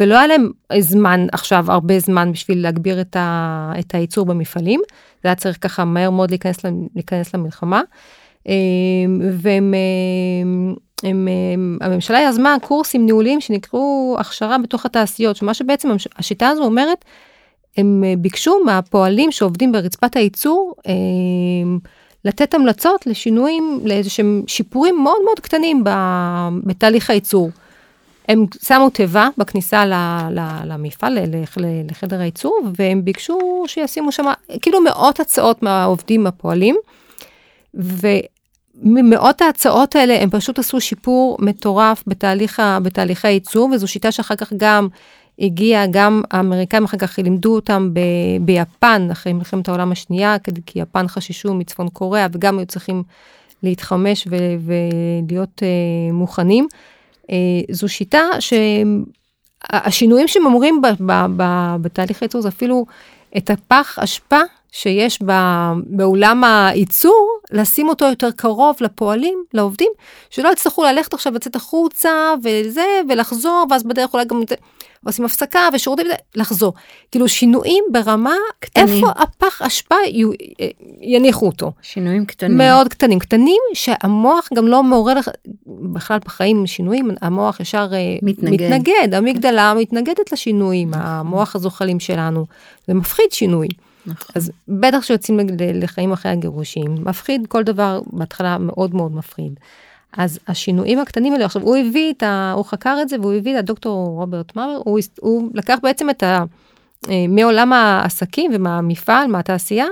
ולא היה להם זמן עכשיו, הרבה זמן בשביל להגביר את, ה, את הייצור במפעלים. זה היה צריך ככה מהר מאוד להיכנס, להיכנס למלחמה. אמ, והם, הם, הם, הם, הממשלה יזמה קורסים ניהוליים שנקראו הכשרה בתוך התעשיות, שמה שבעצם השיטה הזו אומרת, הם ביקשו מהפועלים שעובדים ברצפת הייצור, אמ, לתת המלצות לשינויים, לאיזשהם שיפורים מאוד מאוד קטנים בתהליך הייצור. הם שמו תיבה בכניסה למפעל, לחדר הייצור, והם ביקשו שישימו שם כאילו מאות הצעות מהעובדים הפועלים, ומאות ההצעות האלה הם פשוט עשו שיפור מטורף בתהליך, בתהליכי הייצור, וזו שיטה שאחר כך גם הגיעה, גם האמריקאים אחר כך לימדו אותם ב, ביפן, אחרי מלחמת העולם השנייה, כי יפן חששו מצפון קוריאה, וגם היו צריכים להתחמש ו, ולהיות uh, מוכנים. אה, זו שיטה שהשינויים שהם אומרים בתהליך הייצור זה אפילו את הפח אשפה שיש באולם הייצור, לשים אותו יותר קרוב לפועלים, לעובדים, שלא יצטרכו ללכת עכשיו לצאת החוצה וזה, ולחזור, ואז בדרך אולי גם עושים הפסקה ושירותים, לחזור. כאילו שינויים ברמה, קטנים. איפה הפח אשפה יניחו אותו. שינויים קטנים. מאוד קטנים. קטנים שהמוח גם לא מעורר, בכלל בחיים שינויים, המוח ישר אה, מתנגד. מתנגד. המגדלה מתנגדת לשינויים, המוח הזוחלים שלנו. זה מפחיד שינוי. נכון. אז בטח כשיוצאים לחיים אחרי הגירושים, מפחיד כל דבר בהתחלה מאוד מאוד מפחיד. אז השינויים הקטנים האלה, עכשיו הוא הביא את ה... הוא חקר את זה והוא הביא הדוקטור רוברט מאמר, הוא, הוא לקח בעצם את ה... אה, מעולם העסקים ומהמפעל, מהתעשייה,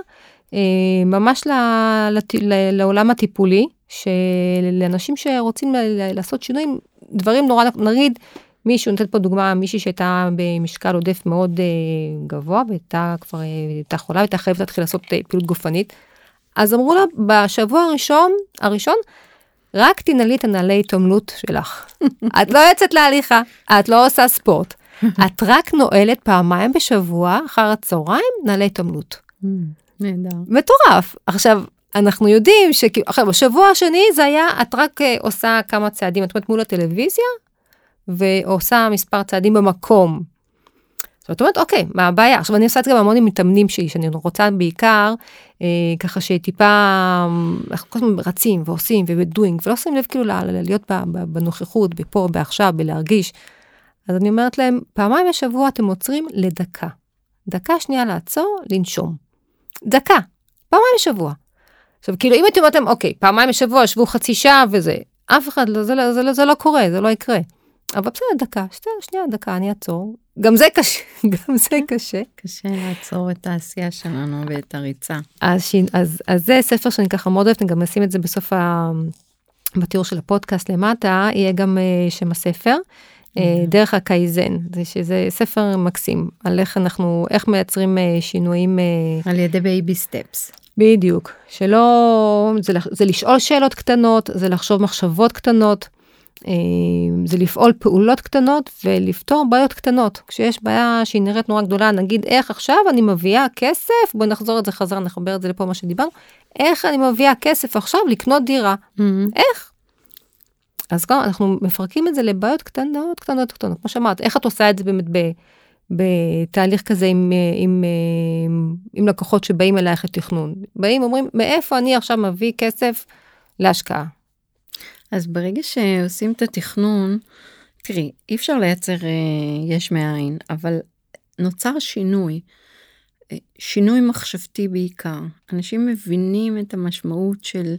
אה, ממש ל, לת, לעולם הטיפולי, שלאנשים שרוצים לעשות שינויים, דברים נורא, נגיד, מישהו, נותנת פה דוגמה, מישהי שהייתה במשקל עודף מאוד uh, גבוה, והייתה כבר, הייתה חולה, והייתה חייבת להתחיל לעשות פעילות גופנית. אז אמרו לה, בשבוע הראשון, הראשון, רק תנעלי את הנעלי התעמלות שלך. את לא יוצאת להליכה, את לא עושה ספורט. את רק נועלת פעמיים בשבוע, אחר הצהריים, נעלי התעמלות. נהדר. מטורף. עכשיו, אנחנו יודעים שכאילו, בשבוע השני זה היה, את רק uh, עושה כמה צעדים, את אומרת מול הטלוויזיה, ועושה מספר צעדים במקום. זאת אומרת, אוקיי, מה הבעיה? עכשיו, אני עושה את זה גם המון עם מתאמנים שלי, שאני רוצה בעיקר, אה, ככה שטיפה, אנחנו כל הזמן רצים ועושים ובדוינג, ולא שמים לב כאילו להיות בנוכחות, בפה, בעכשיו, בלהרגיש. אז אני אומרת להם, פעמיים בשבוע אתם עוצרים לדקה. דקה שנייה לעצור, לנשום. דקה, פעמיים בשבוע. עכשיו, כאילו, אם הייתם אומרים, אוקיי, פעמיים בשבוע, שבו חצי שעה וזה, אף אחד, זה, זה, זה, זה לא קורה, זה לא יקרה. אבל בסדר, דקה, שנייה, דקה, אני אעצור. גם זה קשה, גם זה קשה. קשה לעצור את העשייה שלנו ואת הריצה. אז, אז, אז זה ספר שאני ככה מאוד אוהבת, אני גם אשים את זה בסוף ה... בתיאור של הפודקאסט למטה, יהיה גם אה, שם הספר. אה, דרך הקייזן, זה שזה ספר מקסים, על איך אנחנו, איך מייצרים אה, שינויים. אה, על ידי baby steps. בדיוק, שלא, זה, זה לשאול שאלות קטנות, זה לחשוב מחשבות קטנות. אה, זה לפעול פעולות קטנות ולפתור בעיות קטנות. כשיש בעיה שהיא נראית נורא גדולה, נגיד איך עכשיו אני מביאה כסף, בואי נחזור את זה חזרה, נחבר את זה לפה מה שדיברנו, איך אני מביאה כסף עכשיו לקנות דירה, mm-hmm. איך? אז גם אנחנו מפרקים את זה לבעיות קטנות, קטנות, קטנות. כמו שאמרת, איך את עושה את זה באמת ב, בתהליך כזה עם, עם, עם, עם לקוחות שבאים אלייך לתכנון? באים, אומרים, מאיפה אני עכשיו מביא כסף להשקעה? אז ברגע שעושים את התכנון, תראי, אי אפשר לייצר אה, יש מאין, אבל נוצר שינוי, אה, שינוי מחשבתי בעיקר. אנשים מבינים את המשמעות של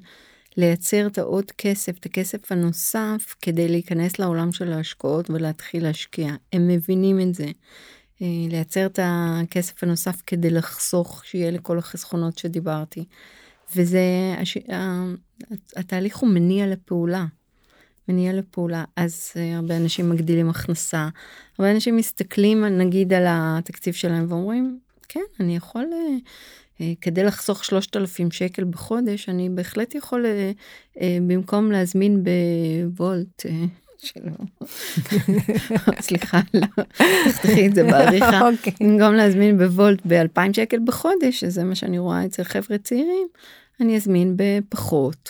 לייצר את העוד כסף, את הכסף הנוסף, כדי להיכנס לעולם של ההשקעות ולהתחיל להשקיע. הם מבינים את זה. אה, לייצר את הכסף הנוסף כדי לחסוך, שיהיה לכל החסכונות שדיברתי. וזה, הש... התהליך הוא מניע לפעולה. מניע לפעולה, אז uh, הרבה אנשים מגדילים הכנסה, הרבה אנשים מסתכלים נגיד על התקציב שלהם ואומרים, כן, אני יכול uh, אה, כדי לחסוך 3,000 שקל בחודש, אני בהחלט יכול, אה, אה, במקום להזמין בוולט, שלא, סליחה, לא, תחתכי את זה בעריכה, אוקיי. במקום להזמין בוולט ב-2,000 שקל בחודש, שזה מה שאני רואה אצל חבר'ה צעירים, אני אזמין בפחות,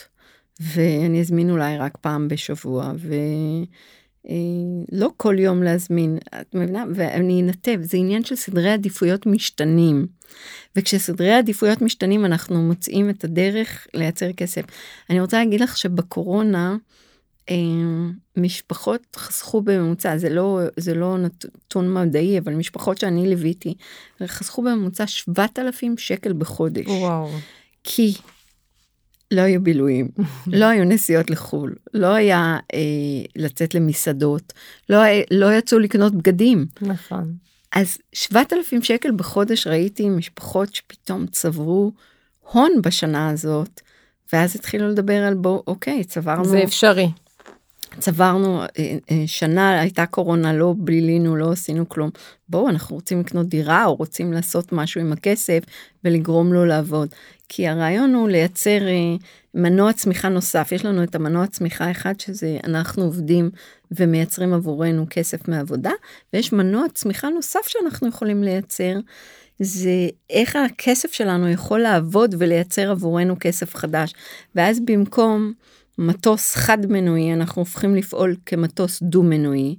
ואני אזמין אולי רק פעם בשבוע, ו... לא כל יום להזמין, את מבינה? ואני אנתב, זה עניין של סדרי עדיפויות משתנים. וכשסדרי העדיפויות משתנים אנחנו מוצאים את הדרך לייצר כסף. אני רוצה להגיד לך שבקורונה אה, משפחות חסכו בממוצע, זה לא, זה לא נתון מדעי, אבל משפחות שאני ליוויתי, חסכו בממוצע 7,000 שקל בחודש. וואו. כי לא היו בילויים, לא היו נסיעות לחו"ל, לא היה אה, לצאת למסעדות, לא, לא יצאו לקנות בגדים. נכון. אז 7,000 שקל בחודש ראיתי משפחות שפתאום צברו הון בשנה הזאת, ואז התחילו לדבר על בוא, אוקיי, צברנו... זה אפשרי. צברנו, אה, אה, שנה הייתה קורונה, לא בילינו, לא עשינו כלום. בואו, אנחנו רוצים לקנות דירה או רוצים לעשות משהו עם הכסף ולגרום לו לעבוד. כי הרעיון הוא לייצר אה, מנוע צמיחה נוסף. יש לנו את המנוע צמיחה אחד שזה אנחנו עובדים ומייצרים עבורנו כסף מעבודה, ויש מנוע צמיחה נוסף שאנחנו יכולים לייצר. זה איך הכסף שלנו יכול לעבוד ולייצר עבורנו כסף חדש. ואז במקום מטוס חד מנועי אנחנו הופכים לפעול כמטוס דו מנועי.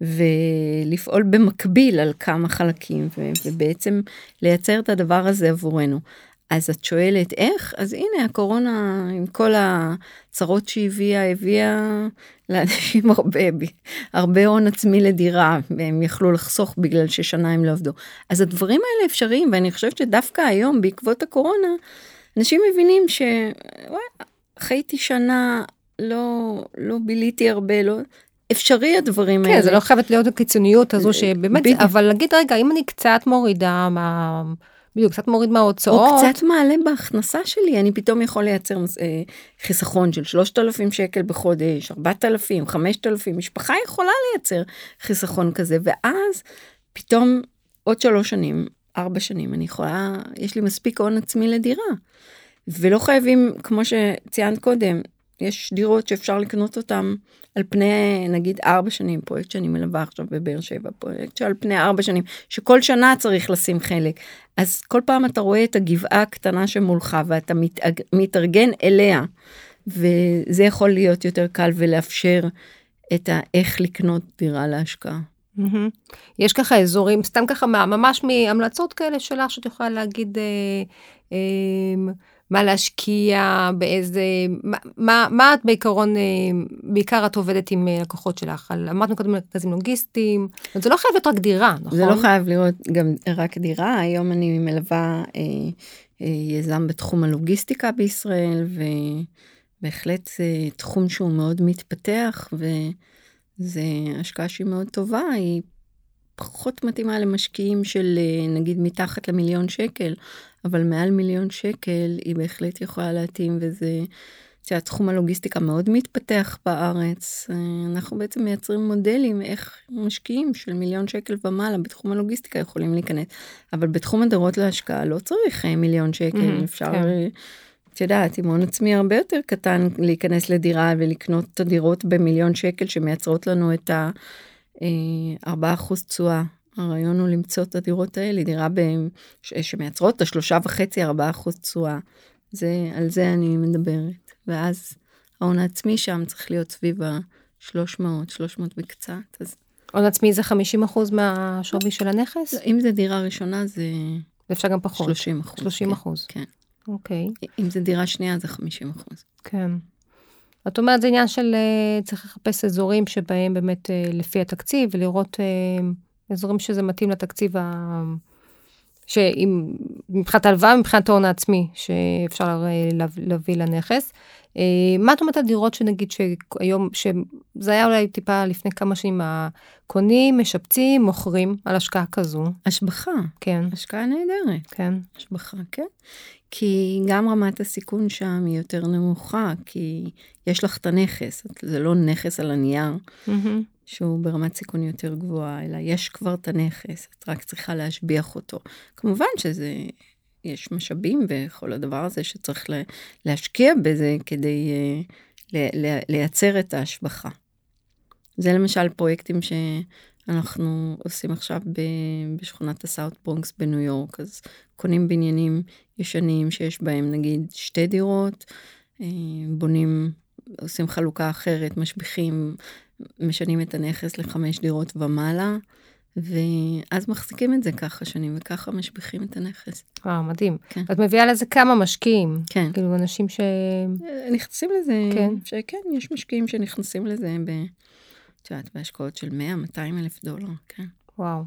ולפעול במקביל על כמה חלקים ובעצם לייצר את הדבר הזה עבורנו. אז את שואלת איך? אז הנה הקורונה עם כל הצרות שהביאה, הביאה לאנשים הרבה, הרבה הון עצמי לדירה, והם יכלו לחסוך בגלל ששנה הם לא עבדו. אז הדברים האלה אפשריים, ואני חושבת שדווקא היום, בעקבות הקורונה, אנשים מבינים שחייתי שנה, לא, לא ביליתי הרבה, לא, אפשרי הדברים כן, האלה. כן, זה לא חייבת להיות הקיצוניות הזו שבאמת, בדיוק. אבל להגיד רגע, אם אני קצת מורידה מה... בדיוק, קצת מוריד מההוצאות. או קצת מעלה בהכנסה שלי, אני פתאום יכול לייצר אה, חיסכון של 3,000 שקל בחודש, 4,000, 5,000, משפחה יכולה לייצר חיסכון כזה, ואז פתאום עוד שלוש שנים, ארבע שנים, אני יכולה, יש לי מספיק הון עצמי לדירה. ולא חייבים, כמו שציינת קודם, יש דירות שאפשר לקנות אותן על פני נגיד ארבע שנים, פרויקט שאני מלווה עכשיו בבאר שבע, פרויקט שעל פני ארבע שנים, שכל שנה צריך לשים חלק. אז כל פעם אתה רואה את הגבעה הקטנה שמולך ואתה מתאג, מתארגן אליה, וזה יכול להיות יותר קל ולאפשר את האיך לקנות דירה להשקעה. Mm-hmm. יש ככה אזורים, סתם ככה ממש מהמלצות כאלה שלך שאת יכולה להגיד, אה, אה, מה להשקיע, באיזה, מה, מה, מה את בעיקרון, אה, בעיקר את עובדת עם אה, לקוחות שלך, על, אמרנו קודם מרכזים לוגיסטיים, זה לא חייב להיות רק דירה, נכון? זה לא חייב להיות גם רק דירה, היום אני מלווה אה, אה, יזם בתחום הלוגיסטיקה בישראל, ובהחלט זה תחום שהוא מאוד מתפתח, וזה השקעה שהיא מאוד טובה, היא פחות מתאימה למשקיעים של אה, נגיד מתחת למיליון שקל, אבל מעל מיליון שקל היא בהחלט יכולה להתאים וזה, תחום הלוגיסטיקה מאוד מתפתח בארץ. אה, אנחנו בעצם מייצרים מודלים איך משקיעים של מיליון שקל ומעלה בתחום הלוגיסטיקה יכולים להיכנס. אבל בתחום הדירות להשקעה לא צריך אה, מיליון שקל, mm-hmm, אפשר... כן. את יודעת, עם הון עצמי הרבה יותר קטן להיכנס לדירה ולקנות את הדירות במיליון שקל שמייצרות לנו את ה... 4% אה, תשואה. הרעיון הוא למצוא את הדירות האלה, דירה ב... שמייצרות את השלושה וחצי, 4 אחוז תשואה. זה, על זה אני מדברת. ואז ההון העצמי שם צריך להיות סביב ה-300, 300 וקצת. אז... הון עצמי זה 50 אחוז מהשווי של הנכס? אם זה דירה ראשונה זה... ואפשר גם פחות. 30 אחוז. 30 כן, אחוז. כן. אוקיי. אם זה דירה שנייה זה 50 אחוז. כן. את אומרת, זה עניין של אה, צריך לחפש אזורים שבהם באמת אה, לפי התקציב, ולראות אה, אזורים שזה מתאים לתקציב ה... שאם מבחינת ההלוואה, מבחינת ההון העצמי, שאפשר להביא לנכס. מה את אומרת על דירות שנגיד שהיום, שזה היה אולי טיפה לפני כמה שנים, הקונים, משפצים, מוכרים על השקעה כזו? השבחה. כן. השקעה נהדרת. כן. השבחה, כן. כי גם רמת הסיכון שם היא יותר נמוכה, כי יש לך את הנכס, זה לא נכס על הנייר, mm-hmm. שהוא ברמת סיכון יותר גבוהה, אלא יש כבר את הנכס, את רק צריכה להשביח אותו. כמובן שזה יש משאבים וכל הדבר הזה שצריך להשקיע בזה כדי לייצר את ההשבחה. זה למשל פרויקטים שאנחנו עושים עכשיו בשכונת הסאוט ברונקס בניו יורק, אז קונים בניינים ישנים שיש בהם נגיד שתי דירות, אה, בונים, עושים חלוקה אחרת, משביחים, משנים את הנכס לחמש דירות ומעלה. ואז מחזיקים את זה ככה שנים, וככה משביחים את הנכס. וואו, מדהים. כן. את מביאה לזה כמה משקיעים. כן. כאילו, אנשים ש... אה, נכנסים לזה, כן. שכן, יש משקיעים שנכנסים לזה ב... את יודעת, בהשקעות של 100-200 אלף דולר, כן. וואו.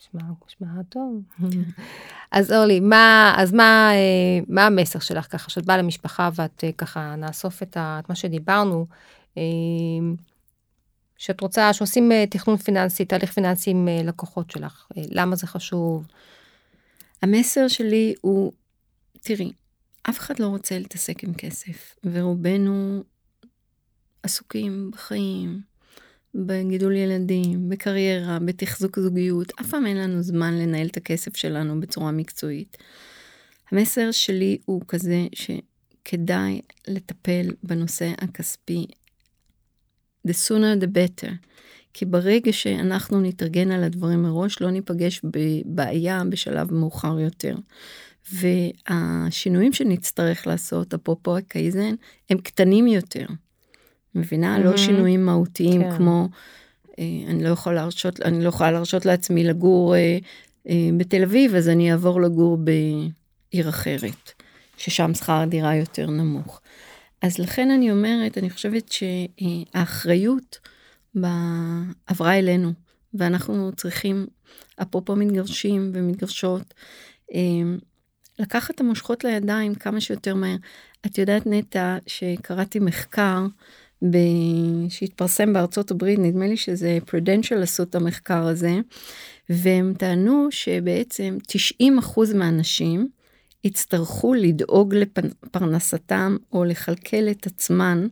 נשמע, נשמע טוב. כן. אז אורלי, מה, אז מה, אה, מה המסר שלך ככה, שאת באה למשפחה ואת אה, ככה נאסוף את, ה, את מה שדיברנו, שאת רוצה, שעושים תכנון פיננסי, תהליך פיננסי עם לקוחות שלך, למה זה חשוב? המסר שלי הוא, תראי, אף אחד לא רוצה להתעסק עם כסף, ורובנו עסוקים בחיים, בגידול ילדים, בקריירה, בתחזוק זוגיות, אף פעם אין לנו זמן לנהל את הכסף שלנו בצורה מקצועית. המסר שלי הוא כזה שכדאי לטפל בנושא הכספי. The sooner the better. כי ברגע שאנחנו נתארגן על הדברים מראש, לא ניפגש בבעיה בשלב מאוחר יותר. והשינויים שנצטרך לעשות, אפרופו הקייזן, הם קטנים יותר. מבינה? Mm-hmm. לא שינויים מהותיים כן. כמו, אה, אני לא יכולה להרשות, אני לא יכולה להרשות לעצמי לגור אה, אה, בתל אביב, אז אני אעבור לגור בעיר אחרת, ששם שכר הדירה יותר נמוך. אז לכן אני אומרת, אני חושבת שהאחריות עברה אלינו, ואנחנו צריכים, אפרופו מתגרשים ומתגרשות, אה, לקחת את המושכות לידיים כמה שיותר מהר. את יודעת נטע שקראתי מחקר ב... שהתפרסם בארצות הברית, נדמה לי שזה פרודנציאל עשו את המחקר הזה, והם טענו שבעצם 90% מהאנשים יצטרכו לדאוג לפרנסתם או לכלכל את עצמן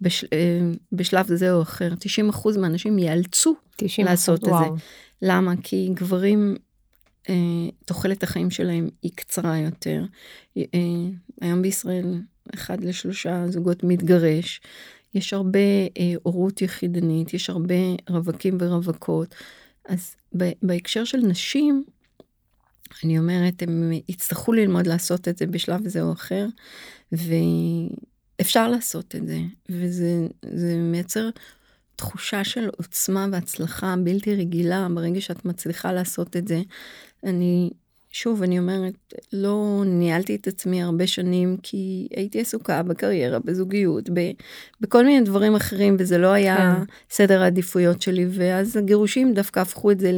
בש... אה, בשלב זה או אחר. 90% מהאנשים ייאלצו 90%, לעשות וואו. את זה. למה? כי גברים, אה, תוחלת החיים שלהם היא קצרה יותר. אה, היום בישראל אחד לשלושה זוגות מתגרש. יש הרבה אה, הורות יחידנית, יש הרבה רווקים ורווקות. אז בהקשר של נשים, אני אומרת, הם יצטרכו ללמוד לעשות את זה בשלב זה או אחר, ואפשר לעשות את זה, וזה מייצר תחושה של עוצמה והצלחה בלתי רגילה ברגע שאת מצליחה לעשות את זה. אני שוב, אני אומרת, לא ניהלתי את עצמי הרבה שנים כי הייתי עסוקה בקריירה, בזוגיות, ב, בכל מיני דברים אחרים, וזה לא היה כן. סדר העדיפויות שלי, ואז הגירושים דווקא הפכו את זה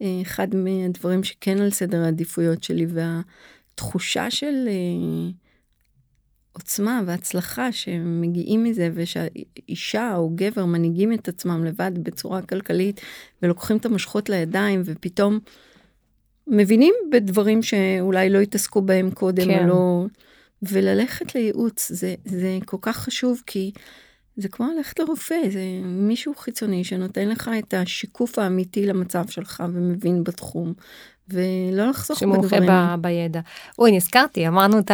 לאחד מהדברים שכן על סדר העדיפויות שלי, והתחושה של אה, עוצמה והצלחה שמגיעים מזה, ושהאישה או גבר מנהיגים את עצמם לבד בצורה כלכלית, ולוקחים את המושכות לידיים, ופתאום... מבינים בדברים שאולי לא התעסקו בהם קודם, כן. או לא... וללכת לייעוץ זה, זה כל כך חשוב, כי זה כמו ללכת לרופא, זה מישהו חיצוני שנותן לך את השיקוף האמיתי למצב שלך ומבין בתחום, ולא לחסוך בדברים. שמומחה ב, בידע. אוי, נזכרתי, אמרנו את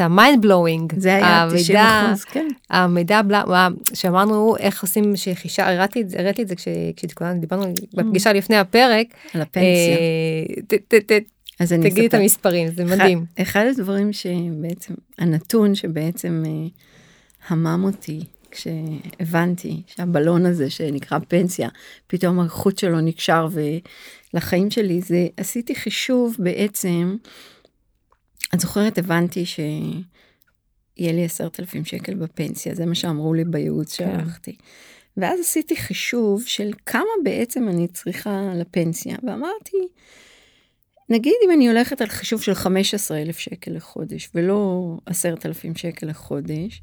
ה-mind blowing. זה היה 90 אחוז, כן. המידע, שאמרנו איך עושים שחישה, הראיתי את זה כשדיברנו בפגישה לפני הפרק. על הפנסיה. אה, אז אני תגידי את המספרים, זה מדהים. אחד הדברים שבעצם, הנתון שבעצם אה, המם אותי, כשהבנתי שהבלון הזה שנקרא פנסיה, פתאום החוט שלו נקשר לחיים שלי, זה עשיתי חישוב בעצם, את זוכרת, הבנתי שיהיה לי עשרת אלפים שקל בפנסיה, זה מה שאמרו לי בייעוץ כן. שהלכתי. ואז עשיתי חישוב של כמה בעצם אני צריכה לפנסיה, ואמרתי, נגיד אם אני הולכת על חישוב של 15 אלף שקל לחודש ולא 10,000 שקל לחודש,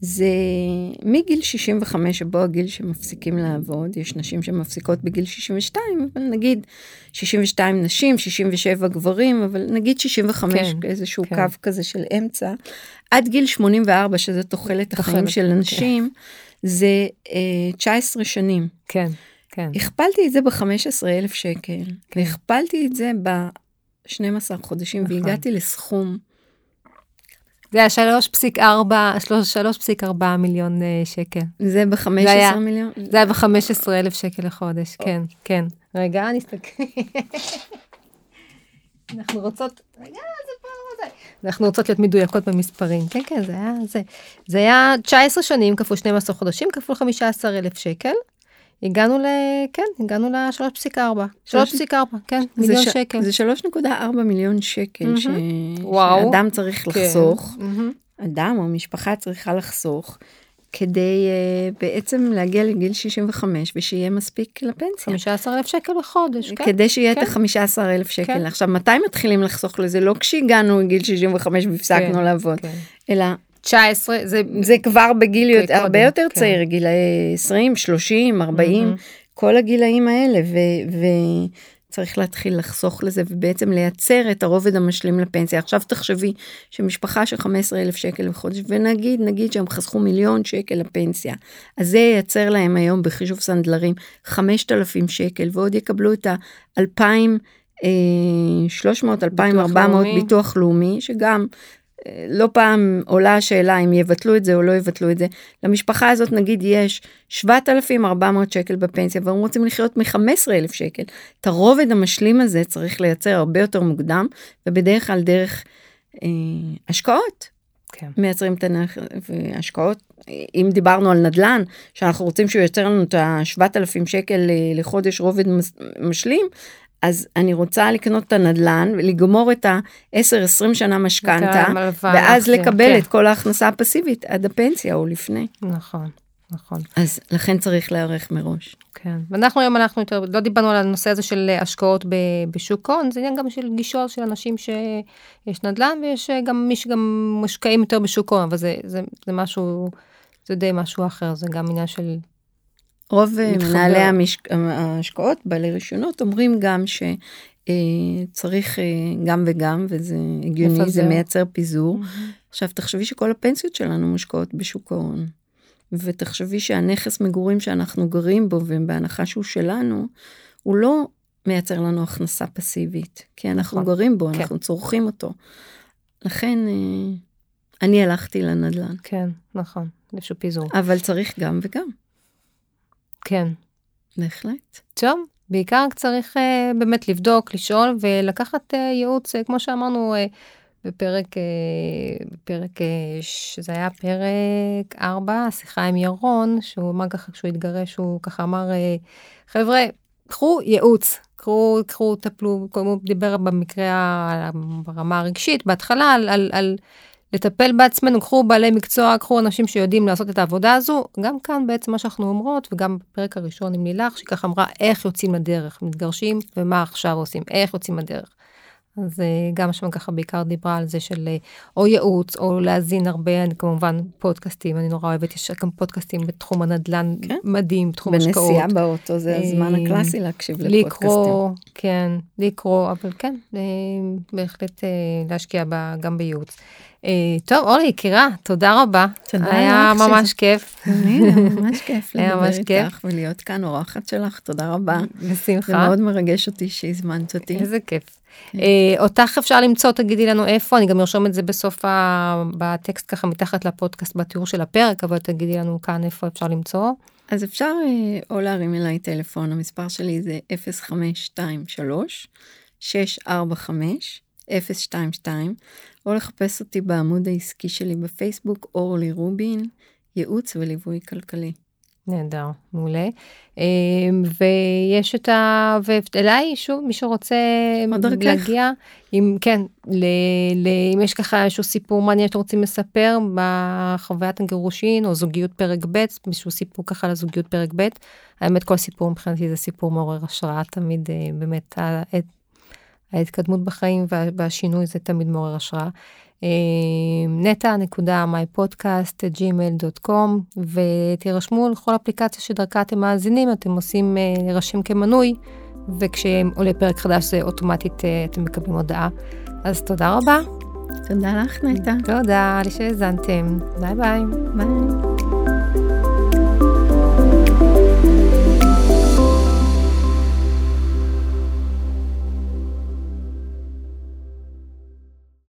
זה מגיל 65 שבו הגיל שמפסיקים לעבוד, יש נשים שמפסיקות בגיל 62, אבל נגיד 62 נשים, 67 גברים, אבל נגיד 65 כן, איזשהו כן. קו כזה של אמצע, עד גיל 84 שזה תוחלת החיים של. אנשים, כן. זה אה, 19 שנים. כן, כן. הכפלתי את זה ב-15 אלף שקל, כן. והכפלתי את זה ב... 12 חודשים, נכון. והגעתי לסכום. זה היה 3.4 מיליון אה, שקל. זה זה ב-15 היה- מיליון? זה היה ב-15 אלף שקל לחודש, כן, כן. רגע, נסתכל. אנחנו רוצות, רגע, זה. אנחנו רוצות להיות מדויקות במספרים. כן, כן, זה היה, זה. זה היה 19 שנים כפול 12 חודשים כפול 15 אלף שקל. הגענו ל... כן, הגענו ל-3.4. 3.4, כן, מיליון ש- שקל. זה 3.4 מיליון שקל מהמם. ש... שאדם צריך כן. לחסוך, מהמם. אדם או משפחה צריכה לחסוך, כדי uh, בעצם להגיע לגיל 65 ושיהיה מספיק לפנסיה. 15 אלף שקל בחודש, כן. כדי שיהיה את כן. ה-15 אלף שקל. כן. עכשיו, מתי מתחילים לחסוך לזה? לא כשהגענו לגיל 65 והפסקנו כן, לעבוד, כן. אלא 19, זה... זה כבר בגיל יותר, הרבה קודם, יותר כן. צעיר, גילאי 20, 30, 40, מהמם. כל הגילאים האלה, ו- וצריך להתחיל לחסוך לזה ובעצם לייצר את הרובד המשלים לפנסיה. עכשיו תחשבי שמשפחה של 15 אלף שקל בחודש, ונגיד, נגיד שהם חסכו מיליון שקל לפנסיה, אז זה ייצר להם היום בחישוב סנדלרים 5,000 שקל, ועוד יקבלו את ה-2,300, 2,400 לאומי. ביטוח לאומי, שגם אה, לא פעם עולה השאלה אם יבטלו את זה או לא יבטלו את זה. למשפחה הזאת נגיד יש 7,400 שקל בפנסיה והם רוצים לחיות מ-15,000 שקל. את הרובד המשלים הזה צריך לייצר הרבה יותר מוקדם ובדרך כלל דרך אה, השקעות. כן. מייצרים את ההשקעות. אם דיברנו על נדל"ן, שאנחנו רוצים שהוא ייצר לנו את ה-7,000 שקל אה, לחודש רובד משלים, אז אני רוצה לקנות את הנדל"ן ולגמור את ה-10-20 שנה משכנתה, ואז להחזיר, לקבל כן. את כל ההכנסה הפסיבית עד הפנסיה או לפני. נכון, נכון. אז לכן צריך להיערך מראש. כן, ואנחנו היום אנחנו יותר, לא דיברנו על הנושא הזה של השקעות ב, בשוק ההון, זה עניין גם של גישות של אנשים שיש נדל"ן ויש גם מי שגם משקעים יותר בשוק ההון, אבל זה, זה, זה משהו, זה די משהו אחר, זה גם עניין של, רוב אה. מנהלי המשק... ההשקעות, בעלי רישיונות, אומרים גם שצריך גם וגם, וזה הגיוני, זה. מייצר פיזור. עכשיו תחשבי שכל הפנסיות שלנו מושקעות בשוק ההון. ותחשבי שהנכס מגורים שאנחנו גרים בו ובהנחה שהוא שלנו, הוא לא מייצר לנו הכנסה פסיבית, כי אנחנו נכון. גרים בו, כן. אנחנו צורכים אותו. לכן אה, אני הלכתי לנדל"ן, כן, נכון, איזשהו פיזור, אבל צריך גם וגם, כן. בהחלט. טוב, בעיקר צריך uh, באמת לבדוק, לשאול ולקחת uh, ייעוץ, uh, כמו שאמרנו uh, בפרק, uh, בפרק, uh, שזה היה פרק 4, השיחה עם ירון, שהוא אמר ככה, כשהוא התגרש, הוא ככה אמר, uh, חבר'ה, קחו ייעוץ, קחו, קחו, טפלו, הוא דיבר במקרה, ברמה הרגשית, בהתחלה, על, על, על לטפל בעצמנו, קחו בעלי מקצוע, קחו אנשים שיודעים לעשות את העבודה הזו. גם כאן בעצם מה שאנחנו אומרות, וגם בפרק הראשון עם לילך, שככה אמרה איך יוצאים לדרך, מתגרשים, ומה עכשיו עושים, איך יוצאים לדרך. אז אה, גם שם ככה בעיקר דיברה על זה של אה, או ייעוץ, או להאזין הרבה, אני כמובן פודקאסטים, אני נורא אוהבת, יש גם פודקאסטים בתחום הנדל"ן כן. מדהים, בתחום השקעות. בנסיעה באוטו זה הזמן אה, הקלאסי להקשיב לפודקאסטים. לקרוא, כן, לקרוא, אבל כן, בהחלט להשקיע בה, גם בייעוץ. טוב, אורלי, יקירה, תודה רבה. תודה היה לך ממש כיף. ממש כיף היה לדבר. איתך ולהיות כאן אורחת שלך, תודה רבה. זה בשמחה. מאוד מרגש אותי שהזמנת אותי. איזה כיף. אה, אותך אפשר למצוא, תגידי לנו איפה, אני גם ארשום את זה בסוף, ה... בטקסט ככה מתחת לפודקאסט, בתיאור של הפרק, אבל תגידי לנו כאן איפה אפשר למצוא. אז אפשר אה, או להרים אליי טלפון, המספר שלי זה 0523 645 022, או לחפש אותי בעמוד העסקי שלי בפייסבוק, אורלי רובין, ייעוץ וליווי כלכלי. נהדר, מעולה. אה, ויש את ה... ואליי, שוב, מי שרוצה דרכך. להגיע, אם כן, ל... ל... אם יש ככה איזשהו סיפור מעניין שאתם רוצים לספר בחוויית הגירושין, או זוגיות פרק ב', איזשהו סיפור ככה על הזוגיות פרק ב', האמת כל סיפור מבחינתי זה סיפור מעורר השראה, תמיד אה, באמת ההתקדמות בחיים וה- והשינוי זה תמיד מעורר השראה. אה, נטע נקודה mypodcast gmail.com ותירשמו לכל אפליקציה שדרכה אתם מאזינים אתם עושים אה, להירשם כמנוי וכשעולה פרק חדש זה אוטומטית אה, אתם מקבלים הודעה. אז תודה רבה, תודה לך, נטע. תודה שהאזנתם, ביי ביי. ביי.